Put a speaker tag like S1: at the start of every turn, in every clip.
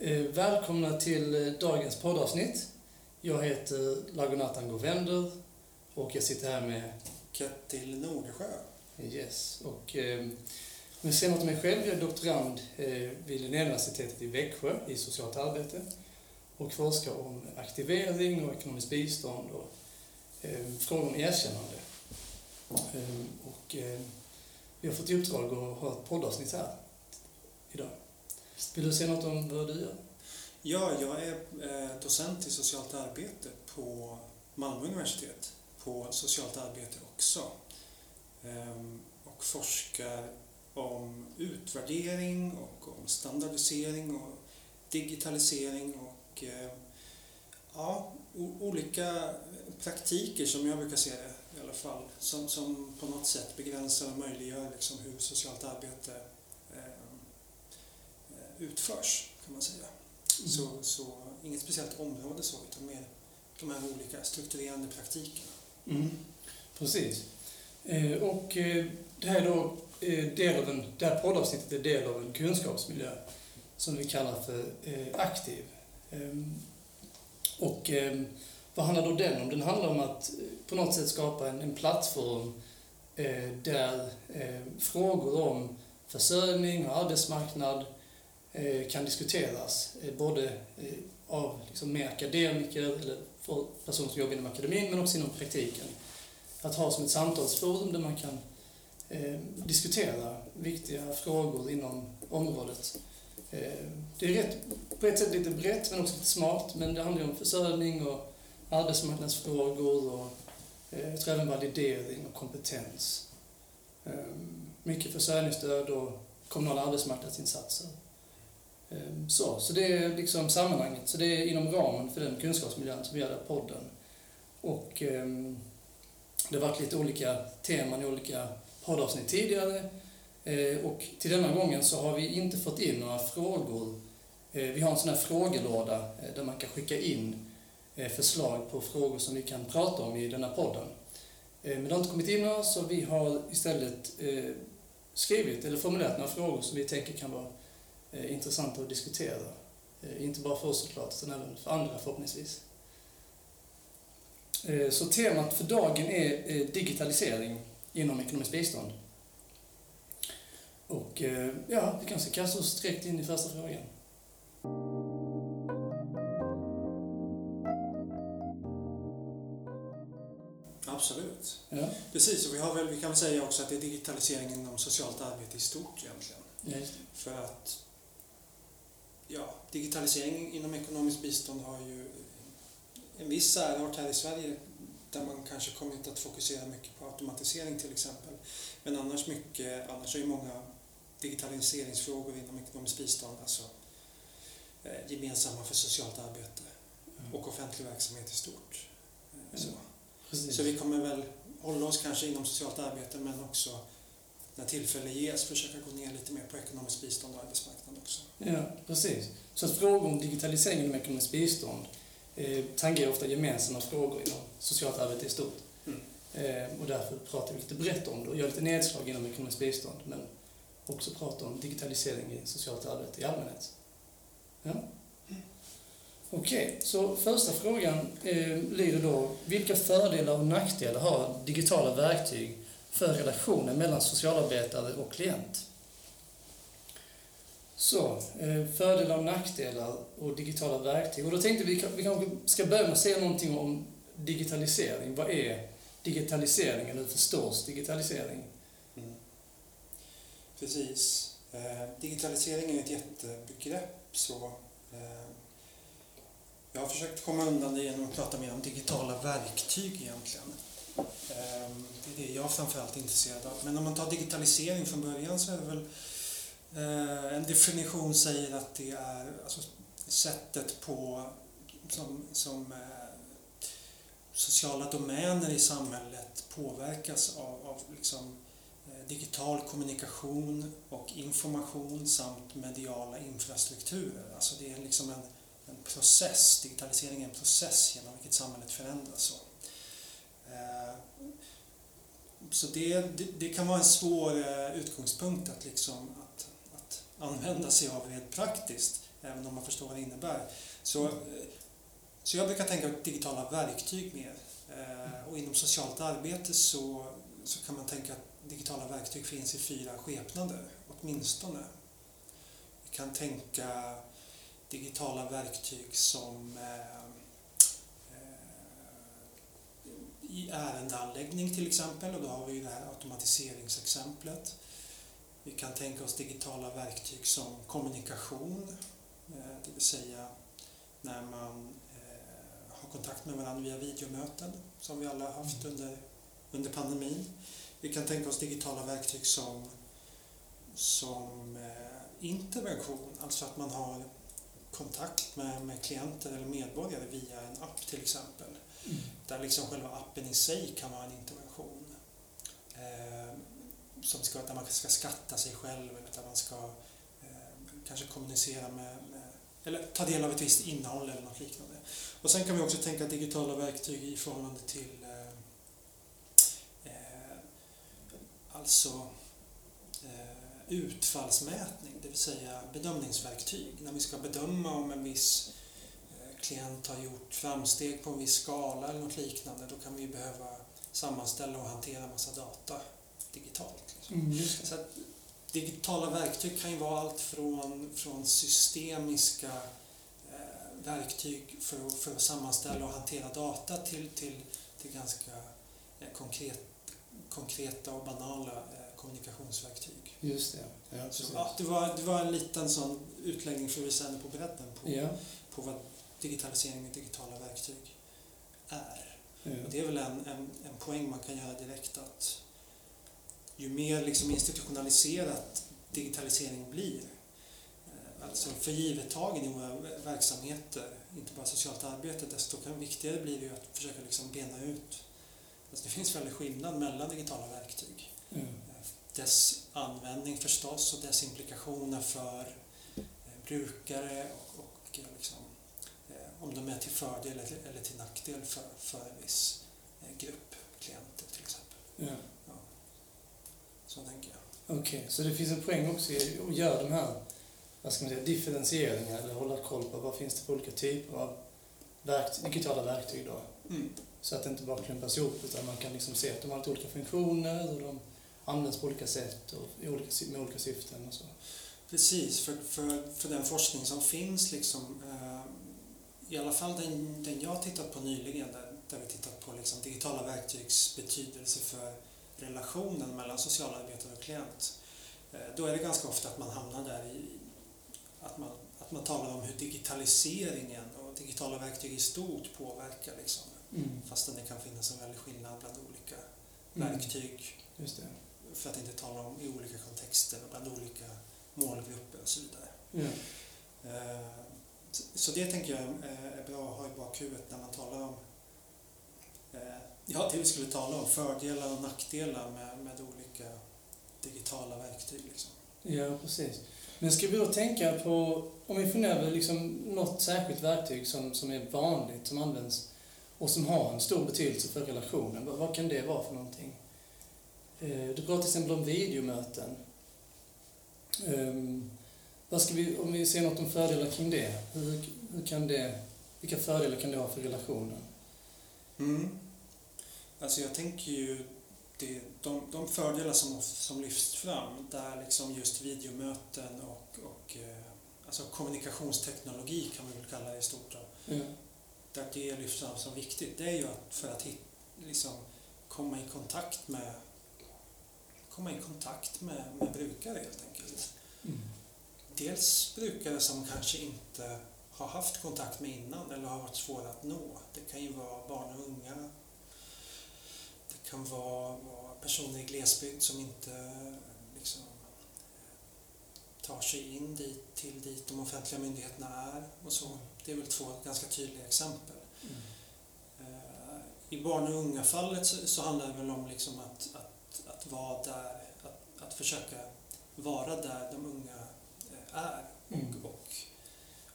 S1: Eh, välkomna till eh, dagens poddavsnitt. Jag heter Lagonatan Govender och jag sitter här med
S2: Kettil Nordsjö.
S1: Yes. Och, eh, om jag säger något om mig själv, jag är doktorand eh, vid Linnéuniversitetet i Växjö i socialt arbete och forskar om aktivering och ekonomiskt bistånd och eh, frågor om erkännande. Eh, och, eh, vi har fått i uppdrag att ha ett poddavsnitt här idag. Vill du säga något om vad du gör?
S2: Ja, jag är eh, docent i socialt arbete på Malmö universitet, på socialt arbete också. Ehm, och forskar om utvärdering och om standardisering och digitalisering och eh, ja, olika praktiker som jag brukar se det i alla fall, som, som på något sätt begränsar och möjliggör liksom hur socialt arbete utförs, kan man säga. Mm. Så, så inget speciellt område så, utan mer de här olika strukturerande praktikerna.
S1: Mm. Precis. Eh, och eh, det här är då eh, del av en, det här poddavsnittet är del av en kunskapsmiljö som vi kallar för aktiv. Ehm, och ehm, vad handlar då den om? Den handlar om att på något sätt skapa en, en plattform där frågor om försörjning och arbetsmarknad Eh, kan diskuteras, eh, både eh, av liksom mer akademiker eller för personer som jobbar inom akademin, men också inom praktiken. Att ha som ett samtalsforum där man kan eh, diskutera viktiga frågor inom området. Eh, det är rätt, på ett sätt lite brett, men också lite smart, men det handlar ju om försörjning och arbetsmarknadsfrågor och eh, jag tror även validering och kompetens. mycket försörjningsstöd och kommunala arbetsmarknadsinsatser. Ehm, så, så det är liksom sammanhanget. Så det är inom ramen för den kunskapsmiljön som vi gör podden. Och eh, det har varit lite olika teman i olika poddavsnitt tidigare. Eh, och till denna gången så har vi inte fått in några frågor. Eh, vi har en sån här frågelåda eh, där man kan skicka in eh, förslag på frågor som vi kan prata om i denna podden. Eh, men det har inte kommit in några så vi har istället eh, skrivit eller formulerat några frågor som vi tänker kan vara intressanta att diskutera. Eh, inte bara för oss såklart, utan även för andra förhoppningsvis. Eh, så temat för dagen är eh, digitalisering inom ekonomiskt bistånd. Och eh, ja, vi kanske kastar oss direkt in i första frågan.
S2: Absolut. Ja. Precis, och vi, har väl, vi kan väl säga också att det är digitalisering inom socialt arbete i stort egentligen. För att ja, digitalisering inom ekonomiskt bistånd har ju en viss särart här i Sverige där man kanske kommit att fokusera mycket på automatisering till exempel. Men annars mycket, annars är ju många digitaliseringsfrågor inom ekonomiskt bistånd alltså eh, gemensamma för socialt arbete mm. och offentlig verksamhet i stort. Eh, så. så vi kommer väl hålla oss kanske inom socialt arbete men också när tillfälle ges försöka gå ner lite mer på ekonomiskt bistånd och arbetsmarknad också.
S1: Ja, precis. Så att frågor om digitalisering inom ekonomiskt bistånd eh, tangerar ofta gemensamma frågor inom socialt arbete i stort. Mm. Eh, och därför pratar vi lite brett om det och gör lite nedslag inom ekonomiskt bistånd men också pratar om digitalisering i socialt arbete i allmänhet. Ja. Okej, okay, så första frågan eh, lyder då, vilka fördelar och nackdelar har digitala verktyg för relationen mellan socialarbetare och klient. Så, eh, fördelar och nackdelar och digitala verktyg. Och då tänkte vi vi kanske ska börja med att säga någonting om digitalisering. Vad är digitaliseringen? Hur förstås digitalisering? Mm.
S2: Precis. Eh, digitalisering är ett jättebegrepp. Så, eh, jag har försökt komma undan det genom att prata mer om digitala verktyg egentligen. Ehm, det är det jag framförallt är intresserad av. Men om man tar digitalisering från början så är det väl eh, en definition säger att det är alltså, sättet på som, som eh, sociala domäner i samhället påverkas av, av liksom, eh, digital kommunikation och information samt mediala infrastrukturer. Alltså det är liksom en, en process, digitalisering är en process genom vilket samhället förändras. Eh, så det, det, det, kan vara en svår eh, utgångspunkt att, liksom, att, att använda sig av rent praktiskt. även om man förstår vad det innebär. Så, eh, så jag brukar tänka digitala verktyg mer. Eh, och inom socialt arbete så, så kan man tänka att digitala verktyg finns i fyra skepnader, åtminstone. Vi kan tänka digitala verktyg som eh, i ärendeanläggning till exempel och då har vi det här automatiseringsexemplet. Vi kan tänka oss digitala verktyg som kommunikation, det vill säga när man ha kontakt med varandra via videomöten som vi alla har haft mm. under, under pandemin. Vi kan tänka oss digitala verktyg som, som eh, intervention, alltså att man har kontakt med, med klienter eller medborgare via en app till exempel. Där liksom själva appen i sig kan vara en intervention. Eh, som ska, där man ska skatta sig själv eller där man ska eh, kanske kommunicera med, med, eller ta del av ett visst innehåll eller något liknande. Och sen kan vi också tänka digitala verktyg i förhållande till eh, eh, alltså eh, utfallsmätning, det vill säga bedömningsverktyg. När vi ska bedöma om en viss eh, klient har gjort framsteg på en viss skala eller något liknande, då kan vi behöva sammanställa och hantera massa data digitalt. Liksom. Mm, Så digitala verktyg kan ju vara allt från, från systemiska verktyg för för att sammanställa och hantera data till, till, till ganska eh, konkret, konkreta och banala eh, kommunikationsverktyg.
S1: Just det. Ja,
S2: Så, ja, det, var, det var en liten sån utläggning för att visa på bredden på, ja. på vad digitalisering och digitala verktyg är. Ja. Och det är väl en, en, en poäng man kan göra direkt att ju mer liksom institutionaliserat digitalisering blir alltså förgivettagen i våra verksamheter, inte bara socialt arbete, desto viktigare blir det ju att försöka liksom bena ut. Alltså det finns väldigt skillnad mellan digitala verktyg. Mm. Dess användning förstås och dess implikationer för eh, brukare och, och liksom, eh, om de är till fördel eller till nackdel för, för en viss eh, grupp klienter till exempel. Mm. Ja. Så tänker jag.
S1: Okej, okay, så det finns en poäng också i att göra de här vad ska man säga, differentieringar eller hålla koll på vad finns det för olika typer av verktyg, digitala verktyg då. Mm. Så att det inte bara klumpas ihop utan man kan liksom se att de har lite olika funktioner och de används på olika sätt och i olika, med olika syften och så.
S2: Precis, för, för, för den forskning som finns liksom, eh, i alla fall den, den jag tittat på nyligen där, där vi tittat på liksom digitala verktygs betydelse för relationen mellan socialarbetare och klient. Eh, då är det ganska ofta att man hamnar där i, att man, att man talar om hur digitaliseringen och digitala verktyg i stort påverkar. Liksom. Mm. Fastän det kan finnas en väldig skillnad bland olika mm. verktyg. För att inte tala om i olika kontexter och bland olika målgrupper och så vidare. Mm. Så det tänker jag eh, är bra att ha i bakhuvudet när man talar om eh, Ja, det vi skulle tala om, fördelar och nackdelar med, med olika digitala verktyg. Liksom.
S1: Ja, precis. Men ska vi då tänka på, om vi funderar över liksom något särskilt verktyg som, som är vanligt, som används och som har en stor betydelse för relationen, vad, vad kan det vara för någonting? Eh, du pratar till exempel om videomöten. Ehm, vad ska vi, om vi ser något om fördelar kring det, hur, hur kan det, vilka fördelar kan det ha för relationen?
S2: Mm. Alltså jag tänker ju det, de, de fördelar som, som lyfts fram, där liksom just videomöten och, och eh, alltså kommunikationsteknologi kan man väl kalla det i stort, då, mm. där det lyfts fram som viktigt, det är ju att för att hit, liksom, komma i kontakt med komma i kontakt med, med brukare helt enkelt. Mm. Dels brukare som kanske inte har haft kontakt med innan eller har varit svåra att nå. Det kan ju vara barn och unga Det kan vara, vara personer i glesbygd som inte liksom, tar sig in dit, till dit de offentliga myndigheterna är och så. Det är väl två ganska tydliga exempel. Mm. I barn och unga-fallet så, så, handlar det väl om liksom att, att, att vara där, att, att försöka vara där de unga är mm. och,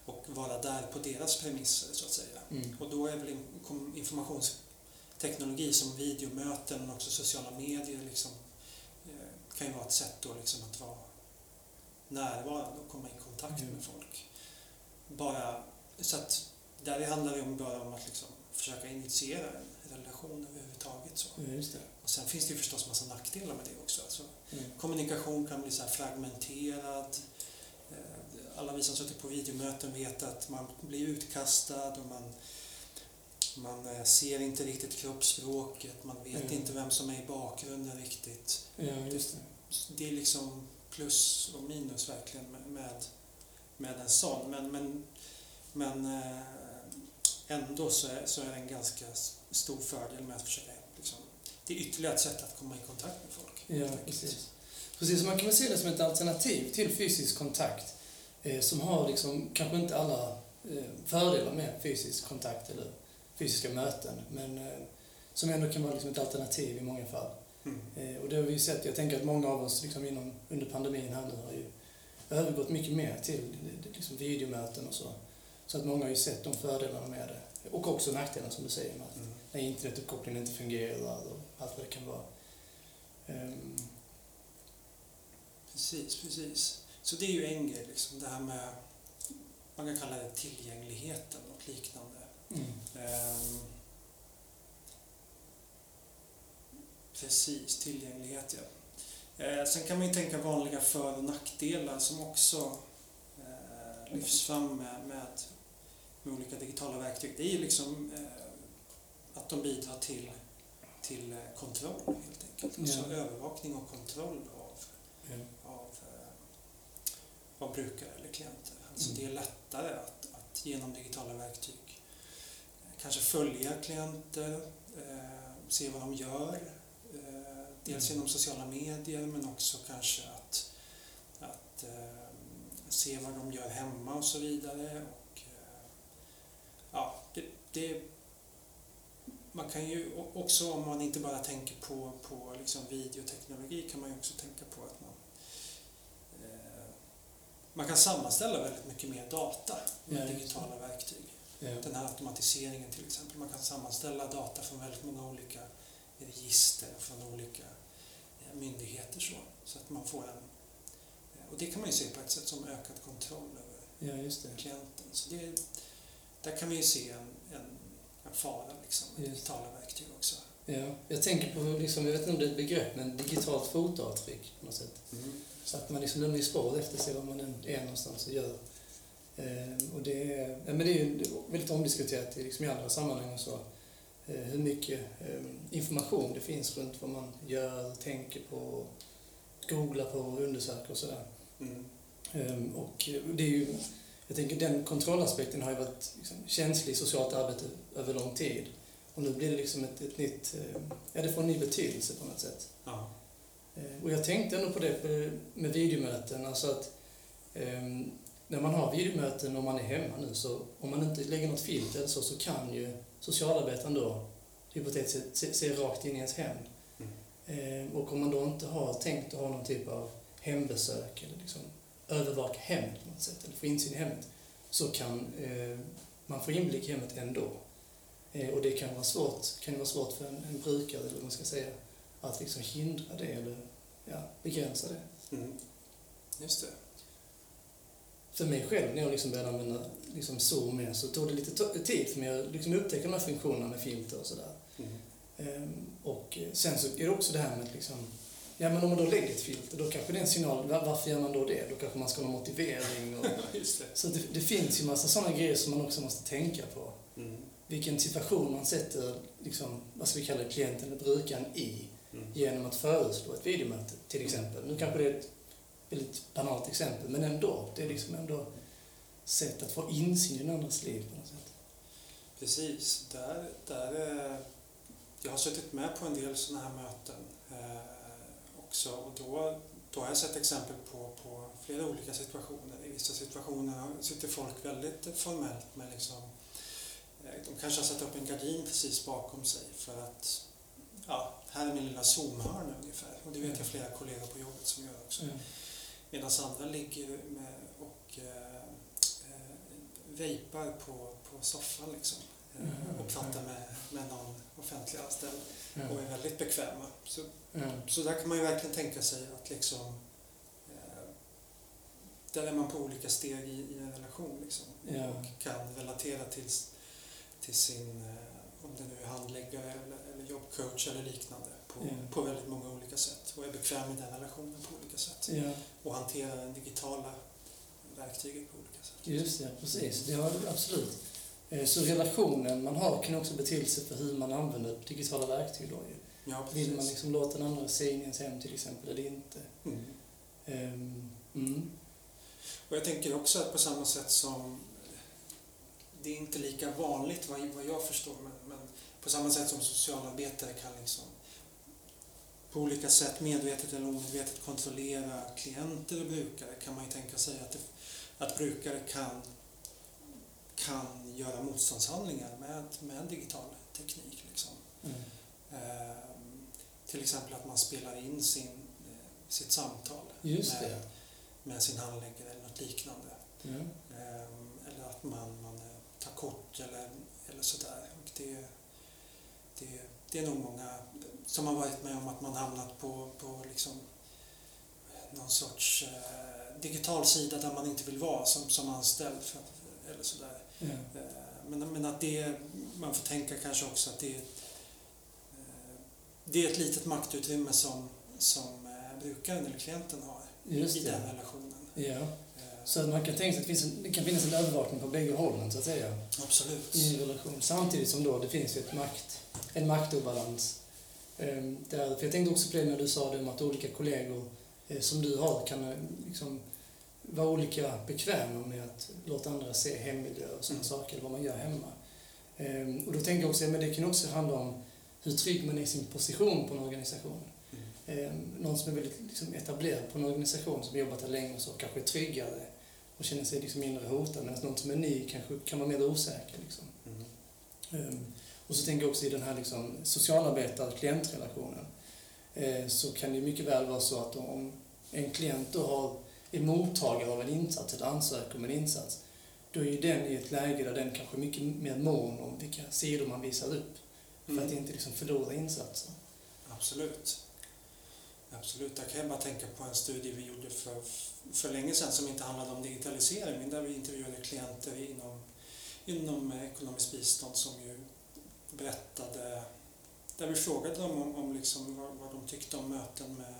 S2: och, och, vara där på deras premisser så att säga. Mm. Och då är väl informations teknologi som videomöten men också sociala medier liksom, eh, kan ju vara ett sätt då liksom att vara närvarande och komma i kontakt mm. med folk. bara... Så att där handlar det om bara om att liksom försöka initiera en relation överhuvudtaget. Så.
S1: Ja.
S2: Och sen finns det ju förstås massa nackdelar med det också. Alltså,
S1: Mm.
S2: kommunikation kan bli så här fragmenterad. Alla vi som suttit på videomöten vet att man blir utkastad och man, man eh, ser inte riktigt kroppsspråket, man vet
S1: Mm.
S2: inte vem som är i bakgrunden riktigt.
S1: Ja, just det.
S2: Det är liksom plus och minus verkligen med, med, en sån. Men, men, men eh, ändå så är, så är det en ganska stor fördel med att försöka liksom, det är ytterligare ett sätt att komma i kontakt med folk.
S1: Ja, precis. Precis, man kan väl se det som ett alternativ till fysisk kontakt som har liksom kanske inte alla eh, fördelar med fysisk kontakt eller fysiska möten, men eh, som ändå kan vara liksom ett alternativ i många fall.
S2: Mm.
S1: Eh, och det har vi sett, jag tänker att många av oss liksom inom, under pandemin här nu har ju övergått mycket mer till eh, liksom videomöten och så. Så att många har ju sett de fördelarna med det. Och också nackdelarna som du säger, med att
S2: Mm.
S1: när internetuppkopplingen inte fungerar och allt vad det kan vara. Ehm,
S2: Precis, precis. Så det är ju en grej, liksom, det här med, man kan kalla det tillgängligheten och liknande.
S1: mm.
S2: Ehm, precis, tillgänglighet ja. Eh, sen kan man ju tänka vanliga för och nackdelar som också eh, lyfts fram med, med, med olika digitala verktyg. Det är ju liksom eh, att de bidrar till, till eh, kontroll helt enkelt. Alltså
S1: Ja.
S2: övervakning och kontroll av
S1: Ja.
S2: Av, brukare eller klienter. Alltså
S1: Mm.
S2: det är lättare att, att genom digitala verktyg eh, kanske följa klienter, eh, se vad de gör. Eh, dels
S1: Mm.
S2: genom sociala medier men också kanske att, att eh, se vad de gör hemma och så vidare. Och, eh, ja, det, det, man kan ju också, om man inte bara tänker på, på liksom videoteknologi, kan man ju också tänka på att man man kan sammanställa väldigt mycket mer data med
S1: Ja, det.
S2: digitala verktyg.
S1: Ja.
S2: Den här automatiseringen till exempel. Man kan sammanställa data från väldigt många olika register och från olika eh, myndigheter. Så, så att man får en... eh, Och det kan man ju se på ett sätt som ökad kontroll över
S1: ja, just det.
S2: klienten. Så det, där kan vi ju se en, en, en fara liksom, med
S1: Just.
S2: digitala verktyg också.
S1: Ja. Jag tänker på, liksom, jag vet inte om det är ett begrepp, men digitalt fotavtryck på något sätt. Så att man liksom lämnar ju spår efter sig var man än är någonstans och gör. Ehm, och det, är, ja, men det är ju väldigt omdiskuterat i, liksom i andra sammanhang och så. Eh, hur mycket ehm, information det finns runt vad man gör, tänker på, googlar på och undersöker och sådär.
S2: Mm.
S1: Ehm, och det är ju, jag tänker den kontrollaspekten har ju varit liksom, känslig i socialt arbete över lång tid. Och nu blir det liksom ett, ett nytt, ja det får en ny betydelse på något sätt.
S2: Ja.
S1: Eh, Och jag tänkte ändå på det med videomöten, alltså att ehm, när man har videomöten och man är hemma nu så om man inte lägger något filter eller så, så kan ju socialarbetaren då hypotetiskt sett se, se rakt in i ens hem.
S2: Mm.
S1: Eh, och om man då inte har tänkt att ha någon typ av hembesök eller liksom övervaka hemmet på något sätt, eller få insyn i hemmet, så kan eh, man få inblick i hemmet ändå. Eh, och det kan vara svårt, kan vara svårt för en, en brukare, eller vad man ska säga, att liksom hindra det eller ja, begränsa det.
S2: Mm. Just det.
S1: För mig själv, när jag liksom började använda liksom Zoom mer, så tog det lite tid för mig att liksom upptäcka de här funktionerna med filter och sådär.
S2: Mm.
S1: Ehm, och sen så är det också det här med att liksom, ja men om man då lägger ett filter, då kanske det är en signal, va- varför gör man då det? Då kanske man ska ha någon motivering och
S2: Just det.
S1: Så det, det finns ju massa sådana grejer som man också måste tänka på.
S2: Mm.
S1: Vilken situation man sätter, liksom, vad ska vi kalla det, klienten eller brukaren i
S2: Mm.
S1: genom att föreslå ett videomöte till exempel. Nu kanske det är ett väldigt banalt exempel, men ändå. Det är liksom ändå sätt att få insyn i den andras liv på något sätt.
S2: Precis. Där, där, eh, jag har suttit med på en del sådana här möten eh, också och då, då har jag sett exempel på, på flera olika situationer. I vissa situationer sitter folk väldigt formellt med liksom, eh, de kanske har satt upp en gardin precis bakom sig för att ja, här är min lilla zoomhörna ungefär. Och det vet jag flera kollegor på jobbet som gör också. Medan andra ligger med och eh, eh, vejpar på, på soffan liksom. Eh,
S1: Mhm.
S2: Och pratar med, med någon offentlig anställd
S1: Ja.
S2: och är väldigt bekväma. Så,
S1: Ja.
S2: så där kan man ju verkligen tänka sig att liksom eh, där är man på olika steg i, i en relation liksom. Och kan relatera till, till sin, eh, om det nu är handläggare eller, eller jobbcoach eller liknande på,
S1: Ja.
S2: på väldigt många olika sätt och är bekväm i den relationen på olika sätt
S1: Ja,
S2: och hanterar det digitala verktyget på olika sätt.
S1: just det, precis. Det har absolut. Eh, Så relationen man har kan också betydelse för hur man använder digitala verktyg då ju.
S2: Ja, precis.
S1: Vill man liksom låta den andra se in i ens hem till exempel eller inte?
S2: mm.
S1: Ehm, Mm.
S2: Och jag tänker också att på samma sätt som det är inte lika vanligt vad, jag förstår men på samma sätt som socialarbetare kan liksom på olika sätt medvetet eller omedvetet kontrollera klienter och brukare kan man ju tänka sig att, det, att brukare kan, kan göra motståndshandlingar med, med digital teknik. Liksom.
S1: Mm.
S2: Ehm, till exempel att man spelar in sin, eh, sitt samtal med, med sin handläggare eller något liknande.
S1: Ja.
S2: Ehm, eller att man, man tar kort eller, eller sådär. Och det, det, det är nog många som har varit med om att man hamnat på, på liksom någon sorts eh, digital sida där man inte vill vara som, som anställd. För, eller sådär.
S1: Ja.
S2: Eh, men, men att det, man får tänka kanske också att det, eh, det är ett litet maktutrymme som, som eh, brukaren eller klienten har
S1: Just
S2: i den
S1: det.
S2: relationen.
S1: Ja. Så att man kan tänka sig att det, finns en, det kan finnas en övervakning på bägge hållen så att säga
S2: Absolut.
S1: i en relation. Samtidigt som då det finns ett makt, en maktobalans. Ehm, där, för jag tänkte också på det när du sa det om att olika kollegor eh, som du har kan eh, liksom vara olika bekväma med att låta andra se hemmiljö och sådana
S2: Mm.
S1: saker, vad man gör hemma. Ehm, och då tänker jag också, men det kan också handla om hur trygg man är i sin position på en organisation.
S2: Mm.
S1: Eh, någon som är väldigt liksom, etablerad på en organisation som jobbat där länge och så kanske är tryggare och känner sig liksom mindre hotad medan någon som är ny kanske kan vara mer osäker. Liksom.
S2: Mm.
S1: Och så tänker jag också i den här liksom, socialarbetar-klientrelationen eh, så kan det mycket väl vara så att om en klient då har, är mottagare av en insats eller ansöker om en insats då är ju den i ett läge där den kanske är mycket mer mån om vilka sidor man visar upp för att
S2: Mm.
S1: inte liksom förlora insatser.
S2: Absolut. Absolut. Där kan jag bara tänka på en studie vi gjorde för, för länge sedan som inte handlade om digitalisering men där vi intervjuade klienter inom, inom ekonomiskt bistånd som ju berättade där vi frågade dem om, om liksom vad, vad de tyckte om möten med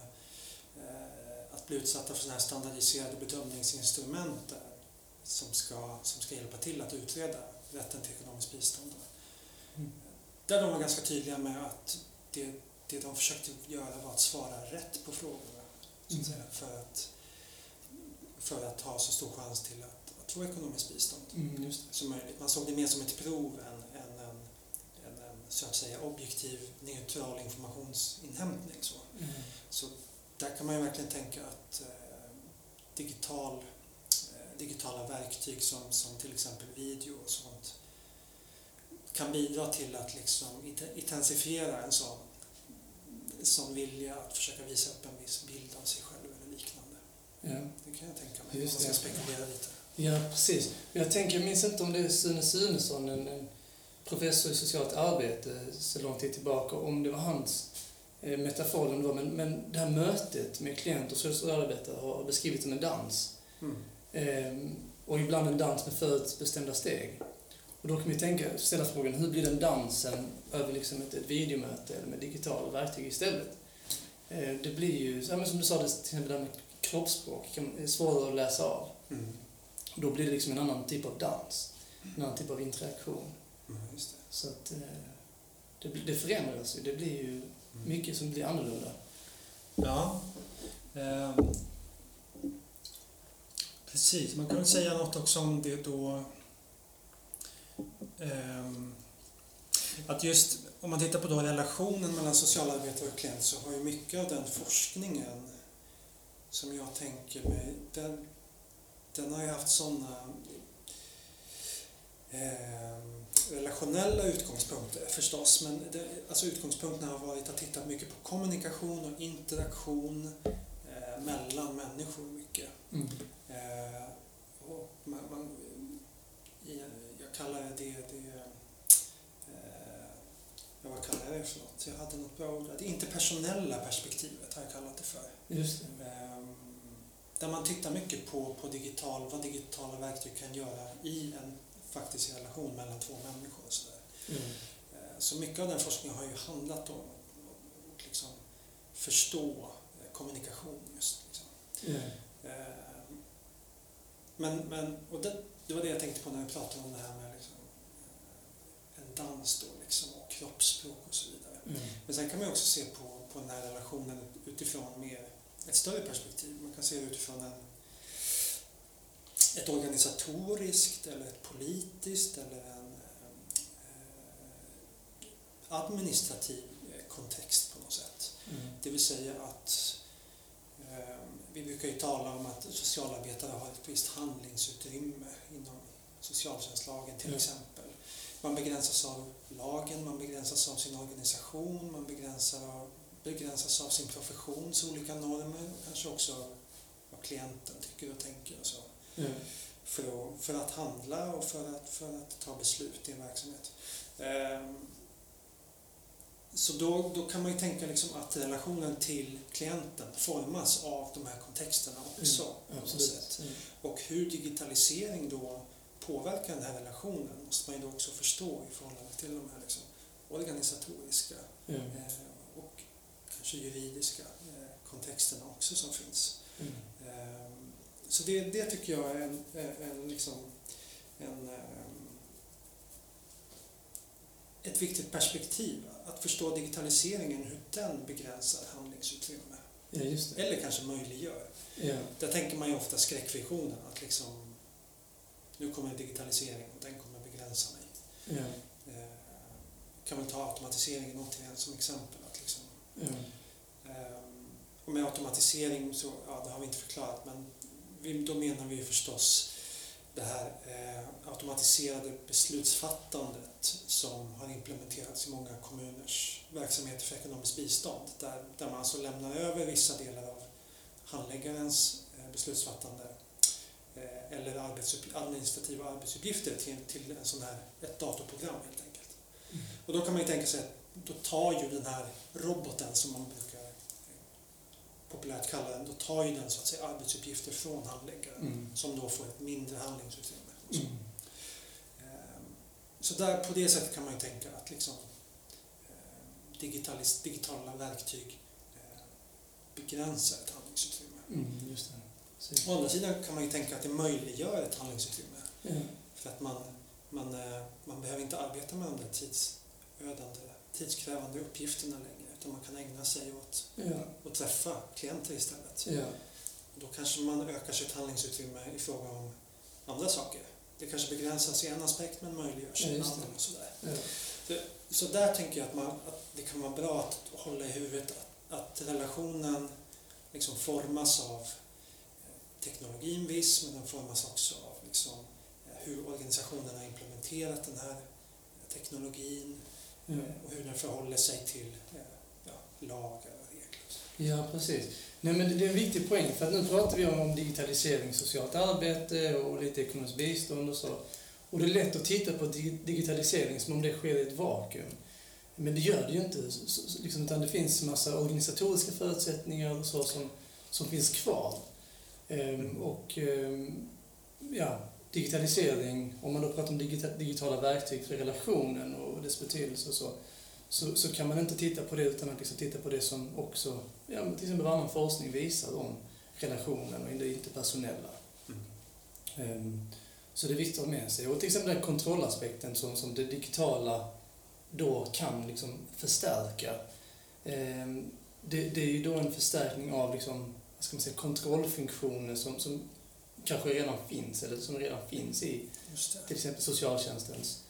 S2: eh, att bli utsatta för sådana här standardiserade bedömningsinstrument där, som, ska, som ska hjälpa till att utreda rätten till ekonomiskt bistånd.
S1: Mm.
S2: Där de var ganska tydliga med att det, det de försökte göra var att svara rätt på frågorna.
S1: Mm.
S2: säga, för, att, för att ha så stor chans till att, att få ekonomiskt bistånd
S1: Mm,
S2: som möjligt. Man såg det mer som ett prov än, än, en, än en så att säga objektiv, neutral informationsinhämtning. Så,
S1: Mm.
S2: så där kan man ju verkligen tänka att eh, digital, eh, digitala verktyg som, som till exempel video och sånt kan bidra till att liksom intensifiera en sån, sån vilja att försöka visa upp en viss bild av sig själv eller liknande.
S1: Ja.
S2: Det kan jag tänka mig.
S1: Just
S2: om man ska spekulera lite.
S1: ja, precis. Jag tänker, jag minns inte om det är Sune Sunesson, en, en professor i socialt arbete så lång tid tillbaka, om det var hans eh, metafor, det var, men, men det här mötet med klient och socialarbetare har beskrivits som en dans.
S2: Mm.
S1: Ehm, och ibland en dans med förutbestämda steg. Och då kan vi tänka, ställa frågan, hur blir den dansen över liksom ett, ett videomöte eller med digitala verktyg istället? Eh, det blir ju, som du sa, det, till exempel det här med kroppsspråk, kan, är svårare att läsa av.
S2: Mm.
S1: Då blir det liksom en annan typ av dans, en annan typ av interaktion.
S2: Mm, just det.
S1: Så att eh, det, det förändras ju, det blir ju
S2: Mm.
S1: mycket som blir annorlunda.
S2: Ja. Ehm. Precis, man kan väl säga något också om det då ehm, att just om man tittar på då relationen mellan socialarbetare och klient så har ju mycket av den forskningen som jag tänker mig, den, den har ju haft sådana ehm, relationella utgångspunkter förstås, men det, alltså utgångspunkterna har varit att titta mycket på kommunikation och interaktion eh, mellan människor mycket.
S1: Mm.
S2: Eh, och man, man, jag kallar det det, eh, vad kallar jag det för något? Jag hade något bra ord. Det interpersonella perspektivet har jag kallat det för.
S1: Just det.
S2: Ehm, där man tittar mycket på, på digital, vad digitala verktyg kan göra i en faktisk relation mellan två människor. Och så.
S1: Mm.
S2: Eh, så mycket av den forskningen har ju handlat om att liksom förstå eh, kommunikation just. Liksom.
S1: Yeah.
S2: Men, men, och det, det var det jag tänkte på när vi pratade om det här med liksom, en dans då, liksom, och kroppsspråk och så vidare.
S1: Mm.
S2: Men sen kan man också se på, på den här relationen utifrån mer ett större perspektiv. Man kan se det utifrån en, ett organisatoriskt eller ett politiskt eller en eh, administrativ kontext på något sätt.
S1: Mm.
S2: Det vill säga att eh, vi brukar ju tala om att socialarbetare har ett visst handlingsutrymme inom socialtjänstlagen till
S1: Mm.
S2: exempel. Man begränsas av lagen, man begränsas av sin organisation, man begränsar av, begränsas av sin professions olika normer och kanske också vad klienten tycker och tänker och så.
S1: Mm.
S2: För att, för att handla och för att, för att ta beslut i en verksamhet. Ehm, Så då, då kan man ju tänka liksom att relationen till klienten formas av de här kontexterna också. på något sätt.
S1: Mm.
S2: Och hur digitalisering då påverkar den här relationen måste man ju då också förstå i förhållande till de här liksom organisatoriska
S1: Mm.
S2: eh, och kanske juridiska eh, kontexterna också som finns.
S1: Mm.
S2: Så det, det tycker jag är en, en, liksom, en, ehm, ett viktigt perspektiv. Att förstå digitaliseringen, hur den begränsar handlingsutrymme.
S1: Ja, just det.
S2: Eller kanske möjliggör.
S1: Ja.
S2: Där tänker man ju ofta skräckvisionen, att liksom, nu kommer digitalisering och den kommer begränsa mig.
S1: Ja.
S2: Eh, kan man ta automatiseringen återigen som exempel. Att liksom,
S1: Ja.
S2: Ehm, Och med automatisering så, ja det har vi inte förklarat, men då menar vi förstås det här eh, automatiserade beslutsfattandet som har implementerats i många kommuners verksamheter för ekonomiskt bistånd. Där, där man alltså lämnar över vissa delar av handläggarens eh, beslutsfattande eh, eller arbetsupp, administrativa arbetsuppgifter till, till en sån här, ett datorprogram helt enkelt.
S1: Mm.
S2: Och då kan man ju tänka sig att då tar ju den här roboten som man brukar populärt kalla den, då tar ju den så att säga arbetsuppgifter från handläggaren
S1: Mm.
S2: som då får ett mindre handlingsutrymme.
S1: Mm.
S2: Ehm, Så där, på det sättet kan man ju tänka att liksom, eh, digitalis, digitala verktyg eh, begränsar ett handlingsutrymme.
S1: Mm. Just det.
S2: Å andra sidan kan man ju tänka att det möjliggör ett handlingsutrymme.
S1: Ja.
S2: För att man, man, eh, man behöver inte arbeta med de där tidsödande, tidskrävande uppgifterna längre. Utan man kan ägna sig åt
S1: Ja.
S2: att träffa klienter istället.
S1: Ja.
S2: Då kanske man ökar sitt handlingsutrymme i fråga om andra saker. Det kanske begränsas i en aspekt men möjliggörs i en annan. Och sådär.
S1: Ja.
S2: Så där tänker jag att, man, att det kan vara bra att hålla i huvudet att, att relationen liksom formas av eh, teknologin viss, men den formas också av liksom, eh, hur organisationen har implementerat den här teknologin eh, och hur den förhåller sig till lagar och regler.
S1: Ja, precis. Nej, men det är en viktig poäng, för att nu pratar vi om digitalisering, socialt arbete och lite ekonomiskt bistånd och så. Och det är lätt att titta på digitalisering som om det sker i ett vakuum. Men det gör det ju inte, liksom, utan det finns en massa organisatoriska förutsättningar och så som, som finns kvar. Ehm, och ehm, ja, digitalisering, om man då pratar om digita- digitala verktyg för relationen och dess betydelse och så, så, så kan man inte titta på det utan att liksom titta på det som också, ja, till exempel annan forskning visar om relationen och det interpersonella. Ehm, Så det är viktigt att ha med sig. Och till exempel den kontrollaspekten som, som det digitala då kan liksom förstärka. Ehm, Det, det är ju då en förstärkning av liksom, vad ska man säga, kontrollfunktioner som, som kanske redan finns, eller som redan finns i till exempel socialtjänstens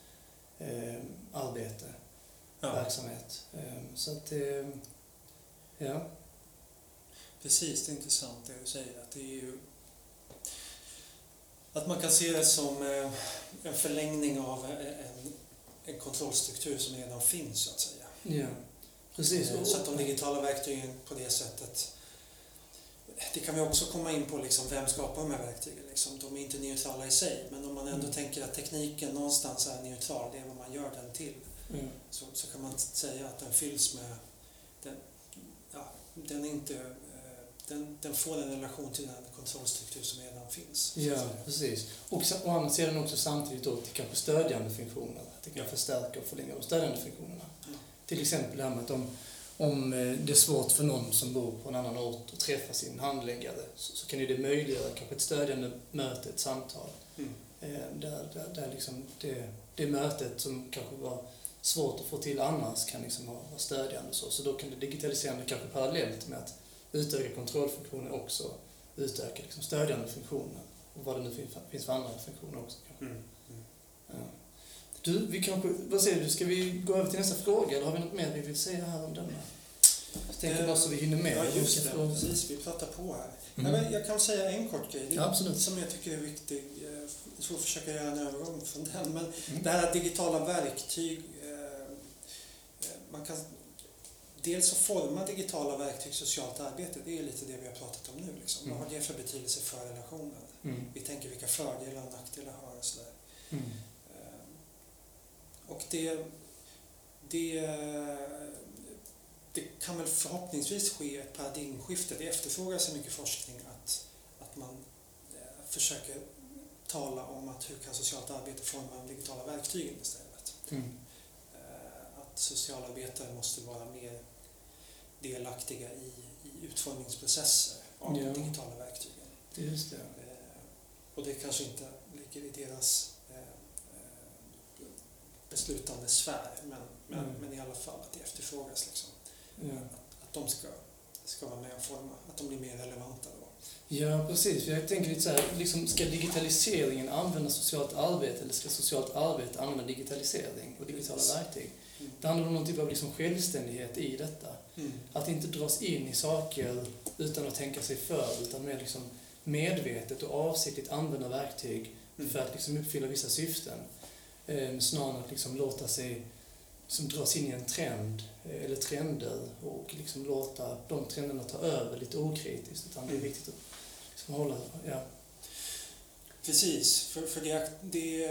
S1: eh, arbete,
S2: Ja,
S1: verksamhet. Eh, så att, eh, ja.
S2: precis, det är intressant det du säger. Att det är ju att man kan se det som eh, en förlängning av en, en kontrollstruktur som redan finns så att säga.
S1: ja. Precis.
S2: Eh, Så att de digitala verktygen på det sättet det kan vi också komma in på, liksom, vem skapar de här verktygen? Liksom, de är inte neutrala i sig, men om man ändå
S1: Mm.
S2: tänker att tekniken någonstans är neutral, det är vad man gör den till,
S1: Ja.
S2: så, så kan man säga att den fylls med... Den, ja, den är inte eh, den, den får en relation till den kontrollstruktur som redan finns.
S1: Ja, precis. Och å andra sidan också samtidigt då till kanske stödjande funktioner. Att det kan
S2: Ja.
S1: förstärka och förlänga de stödjande funktionerna.
S2: Ja.
S1: Till exempel det här med att om, om eh, det är svårt för någon som bor på en annan ort att träffa sin handläggare så, så kan ju det möjliggöra kanske ett stödjande möte, ett samtal.
S2: Mm.
S1: Eh, där där, där liksom det, det mötet som kanske var svårt att få till annars kan liksom vara, vara stödjande och så. Så då kan det digitaliserande kanske parallellt med att utöka kontrollfunktionen också utöka liksom stödjande funktioner. Och vad det nu finns, för andra funktioner också.
S2: Mm. Mm.
S1: Ja. Du, vi kanske, vad säger du, ska vi gå över till nästa fråga eller har vi något mer vi vill säga här om denna? Jag tänker bara så vi hinner med.
S2: Ja, just det.
S1: frågor.
S2: Precis, vi pratar på här.
S1: Mm.
S2: Nej, men jag kan säga en kort grej
S1: Ja, absolut.
S2: som jag tycker är viktig. eh, Jag får försöka göra en övergång från den. Men
S1: Mm.
S2: det här digitala verktyg. Man kan dels att forma digitala verktyg socialt arbete. Det är lite det vi har pratat om nu. Liksom. Vad
S1: Mm.
S2: har det för betydelse för relationen?
S1: Mm.
S2: Vi tänker vilka fördelar och nackdelar har och sådär.
S1: Mm.
S2: Eh, Och det, det, det kan väl förhoppningsvis ske ett paradigmskifte. Det efterfrågas så mycket forskning att, att man eh, försöker tala om att hur kan socialt arbete forma de digitala verktygen istället.
S1: Mm.
S2: Att socialarbetare måste vara mer delaktiga i, i utformningsprocesser av
S1: Ja.
S2: de digitala verktygen.
S1: Just det.
S2: Eh, Och det kanske inte ligger i deras eh, eh, beslutande sfär, men, men,
S1: Mm.
S2: men i alla fall att det efterfrågas. Liksom.
S1: Ja.
S2: Att, att de ska, ska vara med och forma, att de blir mer relevanta då.
S1: Ja, precis. Jag tänker lite så här, liksom, ska digitaliseringen använda socialt arbete eller ska socialt arbete använda digitalisering och digitala verktyg? Det handlar om någon typ av liksom självständighet i detta.
S2: Mm.
S1: Att inte dras in i saker utan att tänka sig för, utan mer liksom medvetet och avsiktligt använda verktyg
S2: Mm.
S1: för att liksom uppfylla vissa syften. Eh, snarare än att liksom låta sig liksom dras in i en trend eh, eller trender och liksom låta de trenderna ta över lite okritiskt. Utan det är
S2: Mm.
S1: viktigt att liksom hålla... Ja.
S2: Precis, för, för det, det,